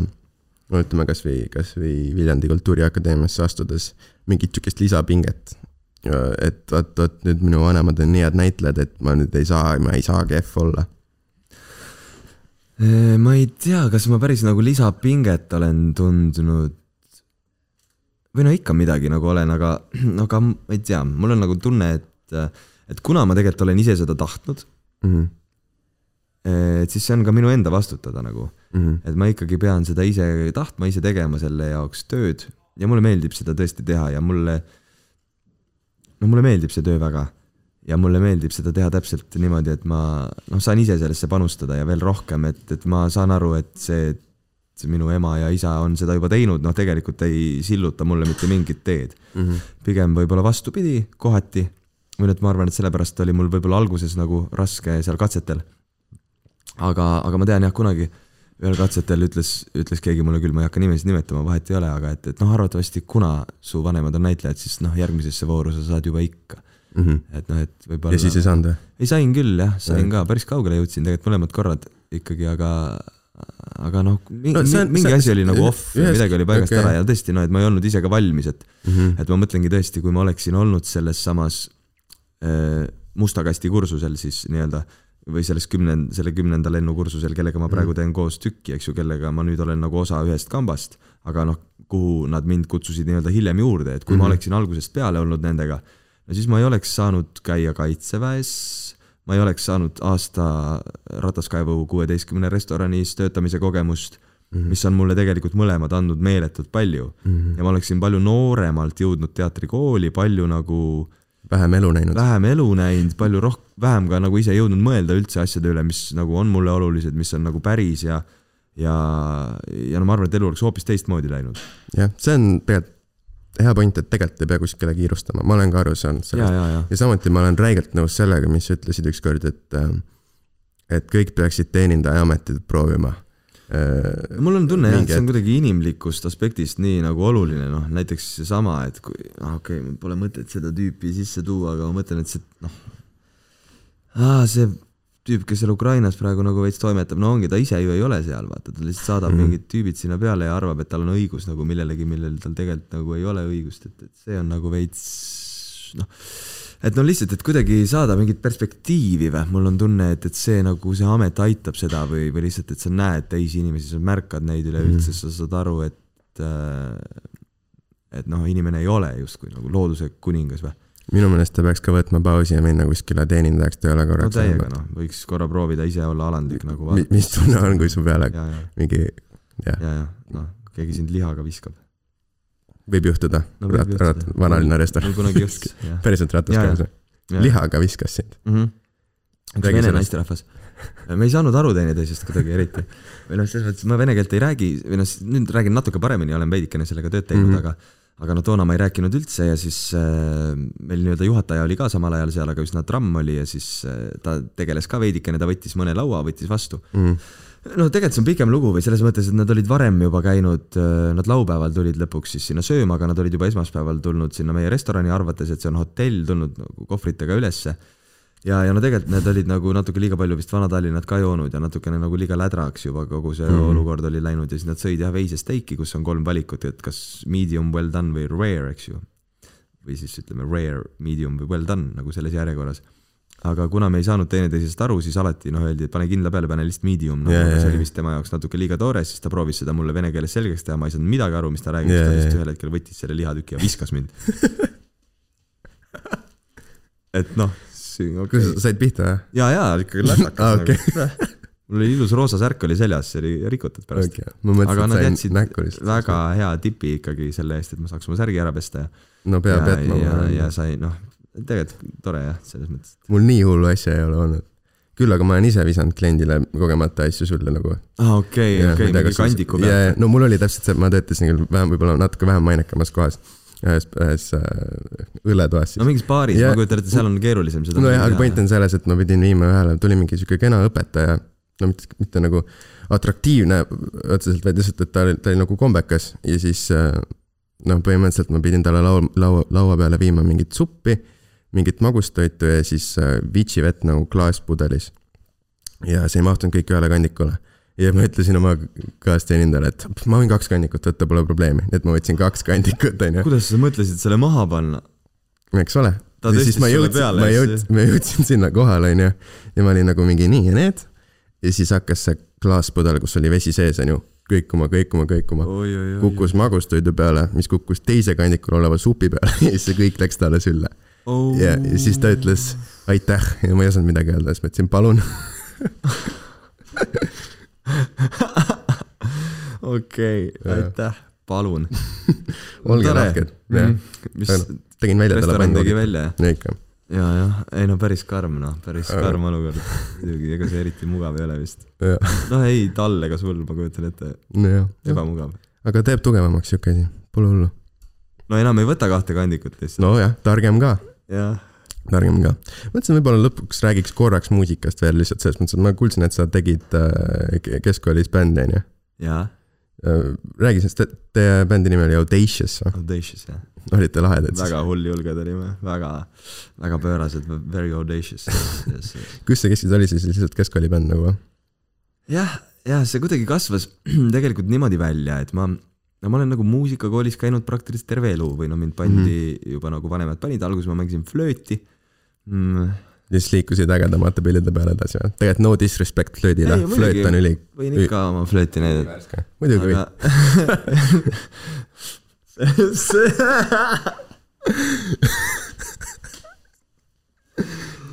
no ütleme kasvõi, kasvõi Viljandi Kultuuriakadeemiasse astudes mingit sihukest lisapinget? et vot, vot nüüd minu vanemad on nii head näitlejad, et ma nüüd ei saa, ma ei saa kehv olla. ma ei tea, kas ma päris nagu lisapinget olen tundnud. või no ikka midagi nagu olen, aga, [CLEARS THROAT] aga ma ei tea, mul on nagu tunne, et, et kuna ma tegelikult olen ise seda tahtnud, Mhm, et siis see on ka minu enda vastutada nagu, mhm, et ma ikkagi pean seda ise tahtma, ise tegema selle jaoks tööd ja mulle meeldib seda tõesti teha ja mulle, no mulle meeldib see töö väga ja mulle meeldib seda teha täpselt niimoodi, et ma noh, saan ise sellesse panustada ja veel rohkem, et, et ma saan aru, et see, et minu ema ja isa on seda juba teinud, noh, tegelikult ei silluta mulle mitte mingit teed. mhm. pigem võib-olla vastupidi kohati või noh, et ma arvan, et sellepärast oli mul võib-olla alguses nagu raske seal katsetel. aga, aga ma tean jah, kunagi ühel katsetel ütles, ütles keegi mulle küll, ma ei hakka nimesid nimetama, vahet ei ole, aga et, et noh, arvatavasti kuna su vanemad on näitlejad, siis noh, järgmisesse vooru sa saad juba ikka. Mhm. et noh, et võib-olla. ja siis ei saanud või? ei sain küll jah, sain ka, päris kaugele jõudsin tegelikult mõlemad korrad ikkagi, aga aga noh, mingi, No mingi asi oli nagu off ja midagi oli paigast okay. ära ja tõesti noh, et ma ei olnud ise ka valmis, et Mhm. et ma mõtlengi tõesti, kui ma oleksin olnud selles samas äh, musta kasti kursusel siis nii-öelda või selles kümnend-, selle kümnenda lennukursusel, kellega ma praegu teen koos tükki, eks ju, kellega ma nüüd olen nagu osa ühest kambast, aga noh, kuhu nad mind kutsusid nii-öelda hiljem juurde, et kui mm -hmm. ma Mhm. oleksin algusest peale olnud nendega, no siis ma ei oleks saanud käia kaitseväes, ma ei oleks saanud aasta Rataskaevu kuueteistkümne restoranis töötamise kogemust, Mhm. mis on mulle tegelikult mõlemad andnud meeletult palju Mhm. ja ma oleksin palju nooremalt jõudnud teatrikooli, palju nagu vähem elu näinud. vähem elu näinud, palju roh-, vähem ka nagu ise jõudnud mõelda üldse asjade üle, mis nagu on mulle olulised, mis on nagu päris ja ja, ja no ma arvan, et elu oleks hoopis teistmoodi läinud. jah, see on tegelikult hea point, et tegelikult ei pea kuskile kiirustama, ma olen ka aru saanud ja, sellest. ja, ja, samuti ma olen räigelt nõus sellega, mis ütlesid ükskord, et, et kõik peaksid teenindaja ametit proovima. Äh, mul on tunne jah, et see on kuidagi inimlikust aspektist nii nagu oluline, noh näiteks seesama, et kui, ah okei okay,, pole mõtet seda tüüpi sisse tuua, aga ma mõtlen, et see noh, see tüüp, kes seal Ukrainas praegu nagu veits toimetab, no ongi, ta ise ju ei ole seal, vaata, ta lihtsalt saadab mm. -hmm. mingid tüübid sinna peale ja arvab, et tal on õigus nagu millelegi, millel tal tegelikult nagu ei ole õigust, et, et see on nagu veits noh, et no lihtsalt, et kuidagi saada mingit perspektiivi või, mul on tunne, et, et see nagu see amet aitab seda või, või lihtsalt, et sa näed teisi inimesi, sa märkad neid üleüldse mm, sa saad aru, et äh, et noh, inimene ei ole justkui nagu looduse kuningas või. minu meelest ta peaks ka võtma pausi ja minna kuskile teenindajaks tööle no korraks. täiega noh, võiks korra proovida ise olla alandlik nagu Mi- mis tunne on, kui su peale ja, ja, mingi, jah, ja, ja noh, keegi sind lihaga viskab. Võib juhtuda No vanalinna restoran mul. kunagi juhtus, [LAUGHS] päriselt ratas käes või? Liha. lihaga viskas sind. mm. -hmm. üks vene naisterahvas. me ei saanud aru teineteisest kuidagi eriti. või noh, selles mõttes ma vene keelt ei räägi, või noh, nüüd räägin natuke paremini, olen veidikene sellega tööd teinud mm. -hmm. aga aga no toona ma ei rääkinud üldse ja siis äh, meil nii-öelda juhataja oli ka samal ajal seal, aga üsna tramm oli ja siis äh, ta tegeles ka veidikene, ta võttis mõne laua, võttis vastu. Mm. no tegelikult see on pikem lugu või selles mõttes, et nad olid varem juba käinud, nad laupäeval tulid lõpuks siis sinna sööma, aga nad olid juba esmaspäeval tulnud sinna meie restorani, arvates, et see on hotell, tulnud nagu kohvritega ülesse. ja, ja no tegelikult need olid nagu natuke liiga palju vist Vana-Tallinnat ka joonud ja natukene nagu liiga lädraks juba kogu see mm. -hmm. olukord oli läinud ja siis nad sõid jah veisesteiki, kus on kolm valikut, et kas medium well done või rare, eks ju. või siis ütleme rare, medium või well done nagu selles järjekorras aga kuna me ei saanud teineteisest aru, siis alati noh, öeldi, et pane kindla peale, pane lihtsalt medium, noh yeah,, see oli vist tema jaoks natuke liiga toores, siis ta proovis seda mulle vene keeles selgeks teha, ma ei saanud midagi aru, mis ta räägib yeah,, ta jaa, lihtsalt ühel hetkel võttis selle lihatüki ja viskas mind. [LAUGHS] et noh, kuidas okay. sa said pihta või? ja, ja ikkagi lätsakas Aa, nagu [LAUGHS] mul oli ilus roosa särk oli seljas, see oli rikutud pärast mõtlesin, aga nad jätsid väga hea tipi ikkagi selle eest, et ma saaks oma särgi ära pesta ja, no peab ja, jätma ja, ja. sai noh, tegelikult tore jah, selles mõttes. mul nii hullu asja ei ole olnud. küll aga ma olen ise visanud kliendile kogemata asju sulle nagu. aa, okei, okei, mingi kandiku pealt. no mul oli täpselt see, ma töötasin küll vähem, võib-olla natuke vähem mainekamas kohas. ühes, ühes äh, õlletoas siis no. mingis baaris Ja- ma kujutan ette, seal on keerulisem seda. nojah, aga point on selles, et ma pidin viima ühele, tuli mingi sihuke kena õpetaja, no mitte, mitte nagu atraktiivne otseselt, vaid lihtsalt, et ta oli, ta oli nagu kombekas ja siis äh, noh, põhimõtteliselt ma pidin talle laua, laua, laua peale viima mingit suppi, mingit magustoitu ja siis äh, Vichy vett nagu klaaspudelis. ja see ei mahtunud kõik ühele kandikule. Ja ma ütlesin oma kaasteenindajale, et ma võin kaks kandikut võtta, pole probleemi, nii et ma võtsin kaks kandikut, onju, kuidas sa mõtlesid selle maha panna? eks ole. Ja siis ma jõudsin, ma jõudsin ma jõudsin sinna kohale, onju. ja ma olin nagu mingi nii ja need. ja siis hakkas see klaaspudel, kus oli vesi sees, onju, kõikuma, kõikuma, kõikuma. kukkus magustoidu peale, mis kukkus teise kandikul oleva supi peale [LAUGHS] ja siis see kõik läks talle sülle. oh. ja, ja siis ta ütles aitäh ja ma ei osanud midagi öelda, siis ma ütlesin palun. [LAUGHS] [LAUGHS] okei, aitäh, palun. [LAUGHS] olge lahked. mis tegin välja talle restoran tegi välja, jah? ja ikka, ja, jah, ei no päris karm noh, päris Aga- karm olukord. muidugi, ega see eriti mugav ei ole vist. noh, ei tal ega sul, ma kujutan ette, nojah. ebamugav. aga teeb tugevamaks siuke asi, pole hullu. no enam ei võta kahte kandikut lihtsalt. nojah, targem ka jah, targem ka. mõtlesin, võib-olla lõpuks räägiks korraks muusikast veel lihtsalt selles mõttes, et ma kuulsin, et sa tegid äh, ke- keskkoolis bändi, onju. jaa, räägi sellest, teie bändi nimi oli Audacious, audacious jah. olite lahedad siis? väga hulljulged olime, väga, väga pöörased, very audacious. Yes. [LAUGHS] kus see keskis oli siis lihtsalt keskkooli bänd nagu või? jah, jah, see kuidagi kasvas [CLEARS THROAT] tegelikult niimoodi välja, et ma, no ma olen nagu muusikakoolis käinud praktiliselt terve elu või no mind pandi mm -hmm. juba nagu vanemad panid, alguses ma mängisin flööti mm,. Ja siis liikusid ägedamate pillide peale edasi või? tegelikult no disrespect flöödile flööt on üli. võin ikka oma flööti näidata. muidugi või. [LAUGHS]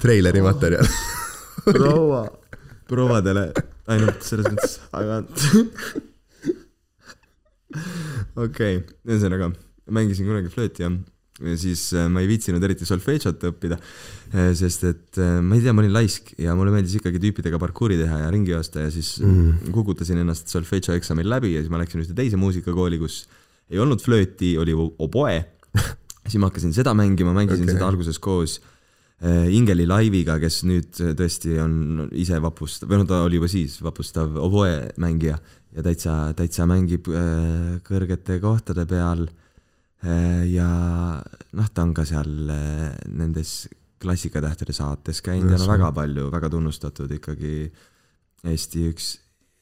treileri materjal. proua, prouadele ainult selles mõttes, aga [LAUGHS] okei okay., ühesõnaga mängisin kunagi flööti ja, ja siis äh, ma ei viitsinud eriti solfedžot õppida, sest et äh, ma ei tea, ma olin laisk ja mulle meeldis ikkagi tüüpidega parkuuri teha ja ringi joosta ja siis mm. kukutasin ennast solfedžo eksamil läbi ja siis ma läksin ühte teise muusikakooli, kus ei olnud flööti, oli oboe. siis ma hakkasin seda mängima, mängisin okay. seda alguses koos äh, Ingeli Laiviga, kes nüüd äh, tõesti on ise vapustav, või no ta oli juba siis vapustav oboe mängija ja täitsa, täitsa mängib äh, kõrgete kohtade peal äh,. Ja noh, ta on ka seal äh, nendes klassikatähtede saates käinud ja no väga palju, väga tunnustatud ikkagi Eesti üks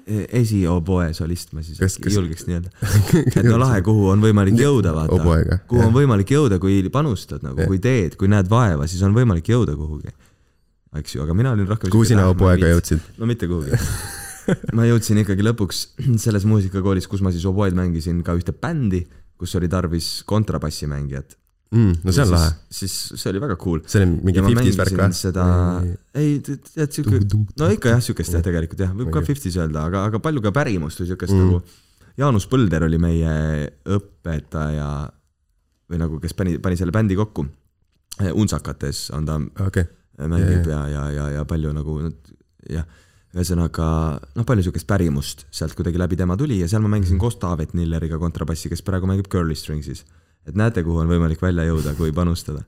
e- esioboe solist, ma siis kas- ei julgeks nii öelda. [LAUGHS] et no lahe, kuhu on võimalik jõuda, vaata kuhu on võimalik jõuda, kui panustad nagu, kui teed, kui näed vaeva, siis on võimalik jõuda kuhugi. eks ju, aga mina olin rohkem kuhu sina oboega jõudsid? no mitte kuhugi. [LAUGHS] ma jõudsin ikkagi lõpuks [CLEARS THROAT] selles muusikakoolis, kus ma siis oboed mängisin ka ühte bändi, kus oli tarvis kontrabassimängijat. Mm, no see on lahe. siis see oli väga cool. see oli mingi fifties värk või? seda, ei tead siuke, no ikka jah, siukest jah, tegelikult jah, võib ka fifties öelda, aga, aga palju ka pärimust või siukest Mm. mm. nagu. Jaanus Põlder oli meie õpetaja või nagu, kes pani, pani selle bändi kokku. Unsakates on ta okei, mängib Jaa, ja, ja, ja, ja palju nagu jah, ühesõnaga noh, palju siukest pärimust sealt kuidagi läbi tema tuli ja seal ma mängisin koos Taavet Nilleriga kontrabassi, kes praegu mängib Curly Stringsis. et näete, kuhu on võimalik välja jõuda, kui panustada.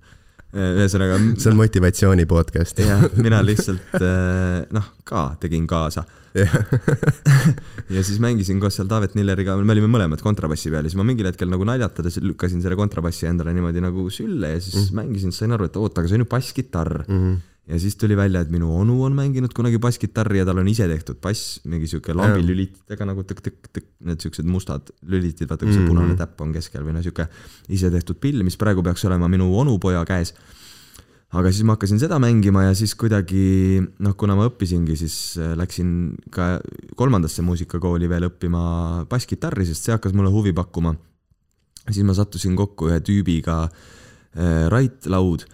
ühesõnaga. see on motivatsiooni podcast. jah, mina lihtsalt eh, noh, ka tegin kaasa [LAUGHS] ja siis mängisin koos seal Taavet Nilleriga, me olime mõlemad kontrabassi peal ja siis ma mingil hetkel nagu naljatades lükkasin selle kontrabassi endale niimoodi nagu sülle ja siis mm. mängisin, sain aru, et oota, aga see on ju basskitarr Mhm. Ja siis tuli välja, et minu onu on mänginud kunagi basskitarri ja tal on ise tehtud bass, mingi siuke lambilülititega nagu tõk-tõk-tõk, need siuksed mustad lülitid, vaata kus see Mhm. punane täpp on keskel või noh, siuke ise tehtud pill, mis praegu peaks olema minu onupoja käes. aga siis ma hakkasin seda mängima ja siis kuidagi noh, kuna ma õppisingi, siis äh, läksin ka kolmandasse muusikakooli veel õppima basskitarri, sest see hakkas mulle huvi pakkuma. siis ma sattusin kokku ühe tüübiga äh, Rait Laud,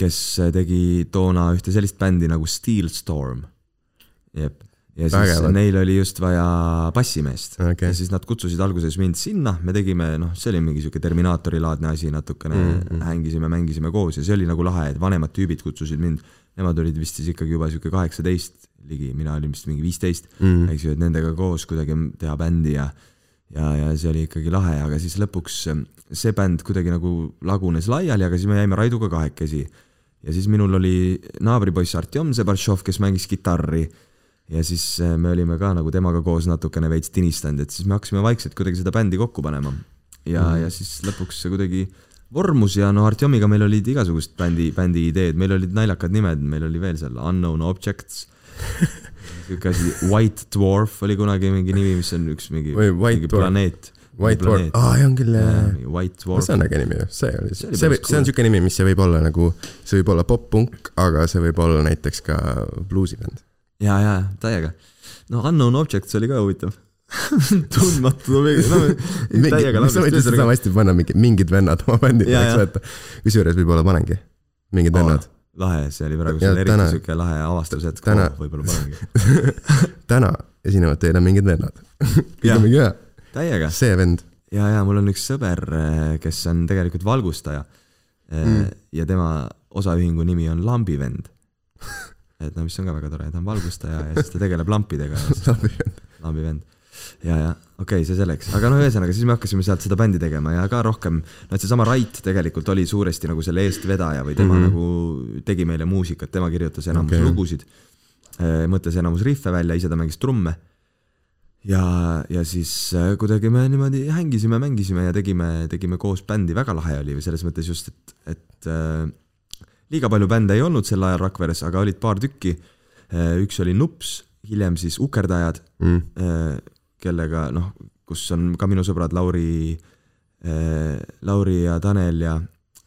kes tegi toona ühte sellist bändi nagu Steel Storm. jep, ja siis Vägevad. neil oli just vaja bassimeest Okei. ja siis nad kutsusid alguses mind sinna, me tegime, noh, see oli mingi siuke Terminaatori laadne asi natukene mm, Mm, mm. -hmm. hängisime, mängisime koos ja see oli nagu lahe, et vanemad tüübid kutsusid mind, nemad olid vist siis ikkagi juba siuke kaheksateist ligi, mina olin vist mingi viisteist Mhm. eks ju, et nendega koos kuidagi teha bändi ja ja, ja see oli ikkagi lahe, aga siis lõpuks ähm, see bänd kuidagi nagu lagunes laiali, aga siis me jäime Raiduga kahekesi. Ja siis minul oli naabripoiss Artjom Sebartšov, kes mängis kitarri ja siis äh, me olime ka nagu temaga koos natukene veits tinistanud, et siis me hakkasime vaikselt kuidagi seda bändi kokku panema. ja mm., ja siis lõpuks see kuidagi vormus ja no Artjomiga meil olid igasugust bändi, bändi ideed, meil olid naljakad nimed, meil oli veel seal Unknown Objects [LAUGHS] siuke asi, White Dwarf oli kunagi mingi nimi, mis on üks mingi, mingi planeet. White Dwarf, aa jaa on küll jah. See on äge nimi ju, see oli, See see võib, see on siuke nimi, mis see võib olla nagu, see võib olla pop-punk, aga see võib olla näiteks ka bluusibänd. ja, ja täiega. no Unknown Objects oli ka huvitav. [LAUGHS] tundmatu objekt, no täiega sa võid lihtsalt sama hästi panna mingi, mingid vennad oma bändi peaks võtta. kusjuures võib-olla panengi, mingid vennad. lahe, see oli praegu sul eriti siuke lahe avastus, et täna- oh, võib-olla panengi. [LAUGHS] täna esinevad teile mingid vennad. Jah. mingi hea, täiega. see vend. ja, ja mul on üks sõber, kes on tegelikult valgustaja mm.. ja tema osaühingu nimi on Lambivend. [LAUGHS] et no mis on ka väga tore, ta on valgustaja ja siis ta tegeleb lampidega [LAUGHS] siis lambivend. ja, ja okei okay,, see selleks, aga no ühesõnaga, siis me hakkasime sealt seda bändi tegema ja ka rohkem, no et seesama Rait tegelikult oli suuresti nagu selle eestvedaja või tema mm. -hmm. nagu tegi meile muusikat, tema kirjutas enamus okay. lugusid, mõtles enamus rihve välja, ise ta mängis trumme. ja, ja siis äh, kuidagi me niimoodi hängisime, mängisime ja tegime, tegime koos bändi, väga lahe oli selles mõttes just, et, et äh, liiga palju bände ei olnud sel ajal Rakveres, aga olid paar tükki. üks oli Nups, hiljem siis Ukerdajad, mm.. kellega noh, kus on ka minu sõbrad Lauri, Lauri ja Tanel ja,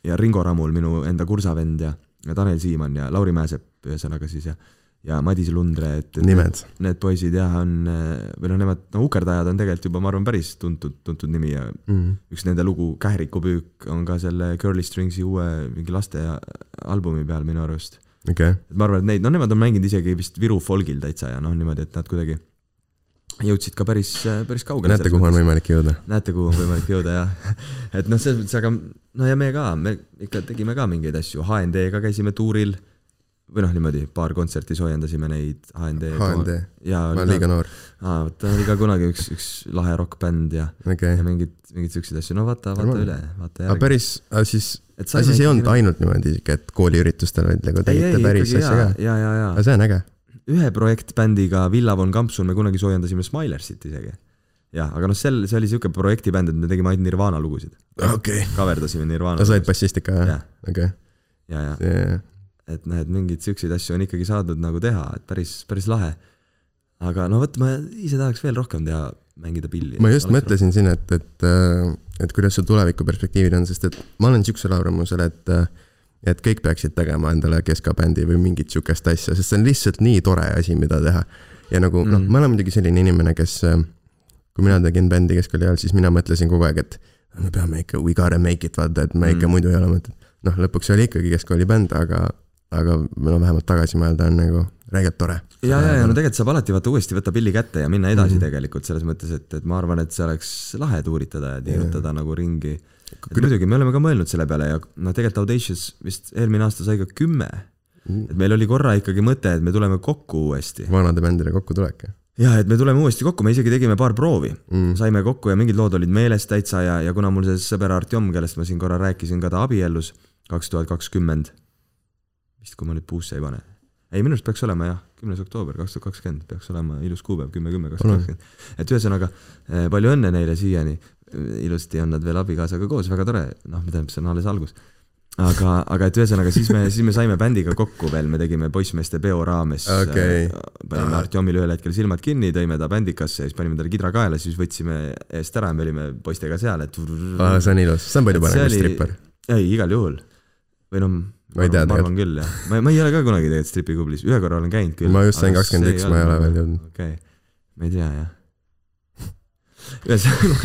ja Ringo Ramul, minu enda kursavend ja, ja Tanel Siimann ja Lauri Mäesepp ühesõnaga siis ja ja Madis Lundre, et, et nimed, need poisid jah, on või noh, nemad, no Ukerdajad on tegelikult juba, ma arvan, päris tuntud, tuntud nimi ja mm. üks nende lugu Kährikupüük on ka selle Curly Stringsi uue mingi laste albumi peal minu arust okay., et ma arvan, et neid, no nemad on mänginud isegi vist Viru folgil täitsa ja noh, niimoodi, et nad kuidagi jõudsid ka päris, päris kaugele. näete, kuhu on võimalik jõuda. näete, kuhu on võimalik jõuda jah. [LAUGHS] et noh, selles mõttes, aga no ja me ka, me ikka tegime ka mingeid asju, HND-ga käisime tuuril või noh, niimoodi paar kontserti soojendasime neid HND. HND, ja ma olen liiga noor, aa, vot ta oli ka kunagi üks, üks lahe rokkbänd ja, okei ja okay.. mingid, mingeid siukseid asju, no vaata, vaata Normaalne. üle, vaata aga järgi. päris, siis, siis ei olnud ainult niimoodi siuke, et kooliüritustel olid nagu tegite päris asja ka. ja, ja, ja aga see on äge. ühe projektbändiga Villa von Kampsun me kunagi soojendasime Smilersit isegi. jah, aga noh, sel, see oli siuke projektibänd, et me tegime ainult Nirvana lugusid, okei okay.. kaverdasime Nirvana sa olid bassist ikka jah okei ja, ja okay.. Et noh, et mingeid siukseid asju on ikkagi saadud nagu teha, et päris, päris lahe. aga no vot, ma ise tahaks veel rohkem teha, mängida pilli. ma just. mõtlesin siin, et, et, et kuidas sul tulevikuperspektiivid on, sest et ma olen siuksel arvamusel, et et kõik peaksid tegema endale keskabändi või mingit siukest asja, sest see on lihtsalt nii tore asi, mida teha. ja nagu mm. noh ma olen muidugi selline inimene, kes, kui mina tegin bändi keskkooli ajal, siis mina mõtlesin kogu aeg, et me peame ikka, we gotta make it, vaata, et me mm. ikka muidu ei ole mõtet. noh, lõpuks oli ikkagi keskkooli bänd, aga, aga no vähemalt tagasi mõelda on nagu räigelt tore. ja, ja, ja no tegelikult saab alati vaata uuesti võtta pilli kätte ja minna edasi mm. -hmm. tegelikult selles mõttes, et, et ma arvan, et see oleks lahe tuuritada ja tiirutada yeah. nagu ringi. et muidugi, me oleme ka mõelnud selle peale ja noh, tegelikult Audacious vist eelmine aasta sai ka kümme. et meil oli korra ikkagi mõte, et me tuleme kokku uuesti. vanade bändide kokkutulek. ja et me tuleme uuesti kokku, me isegi tegime paar proovi Mm. saime kokku ja mingid lood olid meeles täitsa ja, ja kuna mul see sõber Artjom, kellest ma siin korra rääkisin ka, ta abiellus kaks tuhat kakskümmend. vist, kui ma nüüd puusse ei pane. ei, minu arust peaks olema jah, kümnes oktoober kaks tuhat kakskümmend peaks olema ilus kuupäev, kümme, kümme, kaks tuhat kakskümmend. et ühesõnaga eh, palju õnne neile siiani. ilusti on nad veel abikaasaga koos, väga tore, noh, tähendab, see on alles algus. aga, aga et ühesõnaga siis me, siis me saime bändiga kokku veel, me tegime poissmeeste peo raames Okei. panime Artjomile ühel hetkel silmad kinni, tõime ta bändikasse ja siis panime talle kidra kaela, siis võtsime eest ära ja me olime poistega seal, et. aa, see on ilus, see on palju parem kui stripper. ei, igal juhul. või noh, Ma ei tea ma arvan küll jah, ma, ma ei ole ka kunagi tegelikult stripikublis, ühe korra olen käinud küll. Ma just sain 21, ma ei ole veel jõudnud. okei okay., ma ei tea jah. ühesõnaga,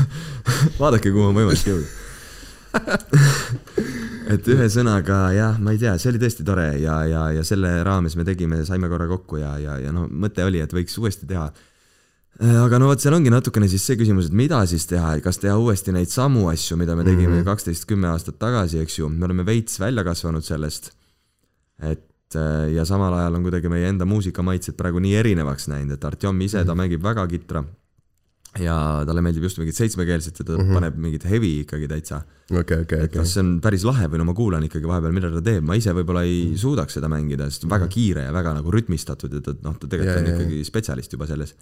[LAUGHS] vaadake, kuhu on võimalik jõuda. et ühesõnaga jah, ma ei tea, see oli tõesti tore ja, ja, ja selle raames me tegime, saime korra kokku ja, ja, ja noh, mõte oli, et võiks uuesti teha aga no vot, seal ongi natukene siis see küsimus, et mida siis teha, kas teha uuesti neid samu asju, mida me tegime Mhm. kaksteist, kümme aastat tagasi, eks ju, me oleme veits välja kasvanud sellest. et äh, ja samal ajal on kuidagi meie enda muusikamaitsed praegu nii erinevaks läinud, et Artjom ise, ta mängib väga kitra. ja talle meeldib just mingit seitsmekeelset ja ta mm Mhm. -hmm. paneb mingit heavy ikkagi täitsa. okei, okei, et okei kas. see on päris lahe või no ma kuulan ikkagi vahepeal, mida ta teeb, ma ise võib-olla ei suudaks seda mängida, sest on väga kiire ja väga nagu rütmistatud ja ta noh, ta tegelikult Ja, on ikkagi spetsialist juba selles.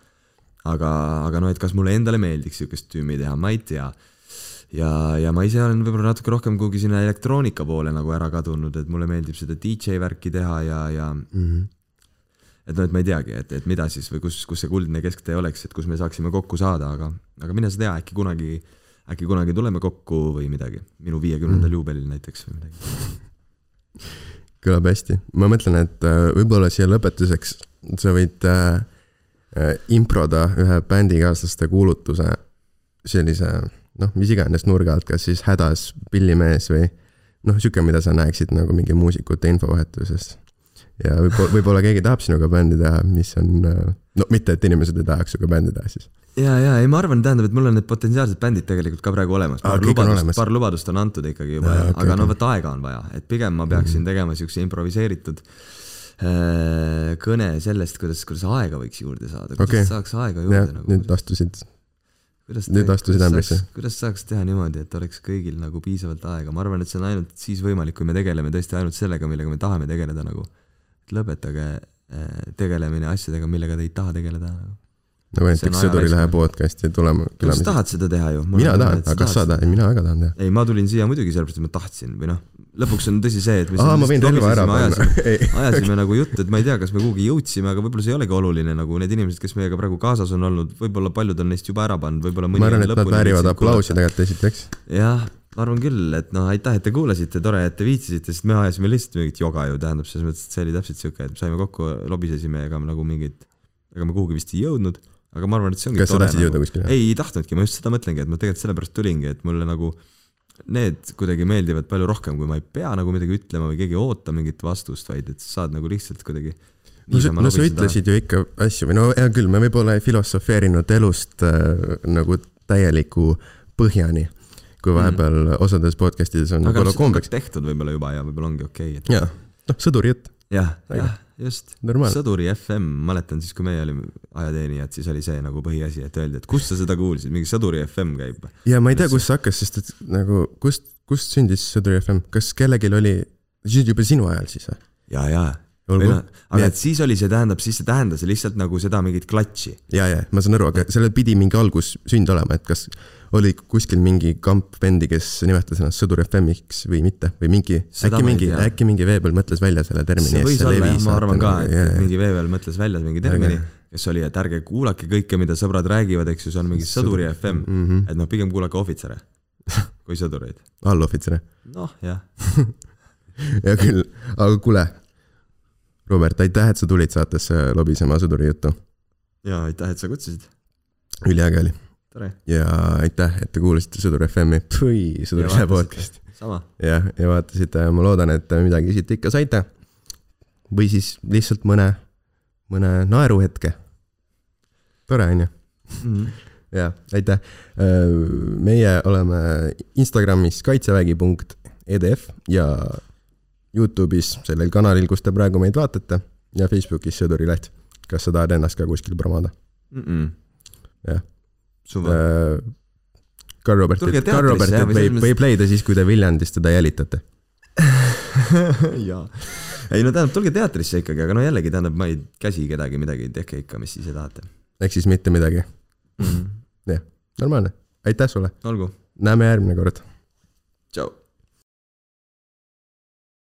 aga, aga noh, et kas mulle endale meeldiks siukest tüümi teha, ma ei tea. ja, ja ma ise olen võib-olla natuke rohkem kuhugi sinna elektroonika poole nagu ära kadunud, et mulle meeldib seda DJ värki teha ja, ja Mhm. et noh, et ma ei teagi, et, et mida siis või kus, kus see kuldne kesktee oleks, et kus me saaksime kokku saada, aga, aga mine sa tea, äkki kunagi, äkki kunagi tuleme kokku või midagi. minu viiekümnendal Mm. juubelil näiteks või midagi. kõlab hästi, ma mõtlen, et äh, võib-olla siia lõpetuseks sa võid äh, improda ühe bändikaaslaste kuulutuse sellise noh, mis iganes nurga alt, kas siis hädas pillimees või noh, sihuke, mida sa näeksid nagu mingi muusikute infovahetuses. ja võib-olla, võib-olla keegi tahab sinuga bändi teha, mis on äh, no mitte, et inimesed ei tahaks sinuga bändi teha siis. ja, ja ei, ma arvan, tähendab, et mul on need potentsiaalsed bändid tegelikult ka praegu olemas. Aa, paar lubadust paar lubadust on antud ikkagi juba okei, aga no vot aega on vaja, et pigem ma peaksin tegema siukse improviseeritud äh, kõne sellest, kuidas, kuidas aega võiks juurde saada, kuidas Okei. saaks aega juurde, nüüd nagu. astusid, kuidas nüüd astusid ämbrisse. kuidas saaks teha niimoodi, et oleks kõigil nagu piisavalt aega, ma arvan, et see on ainult siis võimalik, kui me tegeleme tõesti ainult sellega, millega me tahame tegeleda nagu. lõpetage äh, tegelemine asjadega, millega te ei taha tegeleda nagu.. nagu on näiteks Sõduri. Lehe podcast'i tulema sa külaliseks. tahad seda teha ju? mina tahan, aga kas sa tahad, mina väga tahan teha. ei, ma tulin siia muidugi sellepärast, et ma tahtsin või noh, lõpuks on tõsi see, et me siin ma võin relva ära panna. ajasime, ajasime nagu juttu, et ma ei tea, kas me kuhugi jõudsime, aga võib-olla see ei olegi oluline, nagu need inimesed, kes meiega praegu kaasas on olnud, võib-olla paljud on neist juba ära pannud, võib-olla mõni ma arvan, et nad väärivad aplausi tegelikult esiteks. [LAUGHS] jah, ma arvan küll, et noh, aitäh, et te kuulasite, tore, et te viitsisite, sest me ajasime lihtsalt mingit joga ju, tähendab selles mõttes, et see oli täpselt siuke, et saime kokku, lobisesime, ega me nagu mingit, ega me kuhugi vist ei jõudnud, aga ma arvan, et see ongi kas sa tahtsid jõuda kuskile? ei, ei tahtnudki, ma just seda mõtlengi, et ma tegelikult sellepärast tulingi, et mulle nagu need kuidagi meeldivad palju rohkem, kui ma ei pea nagu midagi ütlema või keegi ei oota mingit vastust, vaid et sa saad nagu lihtsalt kuidagi no sa, no sa ütlesid ju ikka asju või no hea küll, me võib-olla ei filosofeerinud elust äh, nagu täieliku põhjani, kui vahepeal mm. osades podcast ides on aga võib-olla kombeks. tehtud võib-olla juba ja võib-olla ongi okei okay,, et jaa, noh, sõduri jutt, jah, jah, just. sõduri FM, mäletan siis, kui meie olime ajateenijad, siis oli see nagu põhiasi, et öeldi, et kust sa seda kuulsid, mingi sõduri FM käib. ja ma ei tea, kust see hakkas, sest et nagu kust, kust sündis Sõduri FM, kas kellelgi oli, juba sinu ajal siis või? ja, ja, aga et siis oli see, tähendab, siis see tähendas lihtsalt nagu seda mingit klatši. ja, ja ma saan aru, aga sellel pidi mingi algussünd olema, et kas oli kuskil mingi kamp vendi, kes nimetas ennast Sõdur FM-iks või mitte või mingi, äkki mingi, äkki mingi veebel mõtles välja selle termini. see võis olla jah, ma arvan ka, et ja, mingi veevel mõtles välja mingi termini kes oli, et ärge kuulake kõike, mida sõbrad räägivad, eks ju, see on mingi sõduri FM, mm -hmm. et noh, pigem kuulake ohvitsere [LAUGHS] kui sõdureid. allohvitsere, noh, jah, [LAUGHS] hea küll, aga kuule. Robert, aitäh, et sa tulid saatesse lobisema sõduri juttu, ja aitäh, et sa kutsusid, üliäge oli tore. ja aitäh, et te kuulasite Sõdur FM-i, Sõdur ise podcast. sama, jah, ja vaatasite, ma loodan, et midagi siit ikka saite. või siis lihtsalt mõne, mõne naeruhetke. tore on ju, jah, aitäh. meie oleme Instagramis kaitsevägi.edf ja Youtube'is sellel kanalil, kus te praegu meid vaatate ja Facebookis Sõduri Leht. kas sa tahad ennast ka kuskil promada? Jah. suva, Karl Robertit Karl Robertit jah, või võib, võib leida siis, kui te Viljandis teda jälitate. [LAUGHS] jaa. ei no tähendab, tulge teatrisse ikkagi, aga no jällegi tähendab, ma ei käsi kedagi midagi, tehke ikka, mis ise tahate. ehk siis mitte midagi. normaalne, aitäh sulle, olgu, näeme järgmine kord.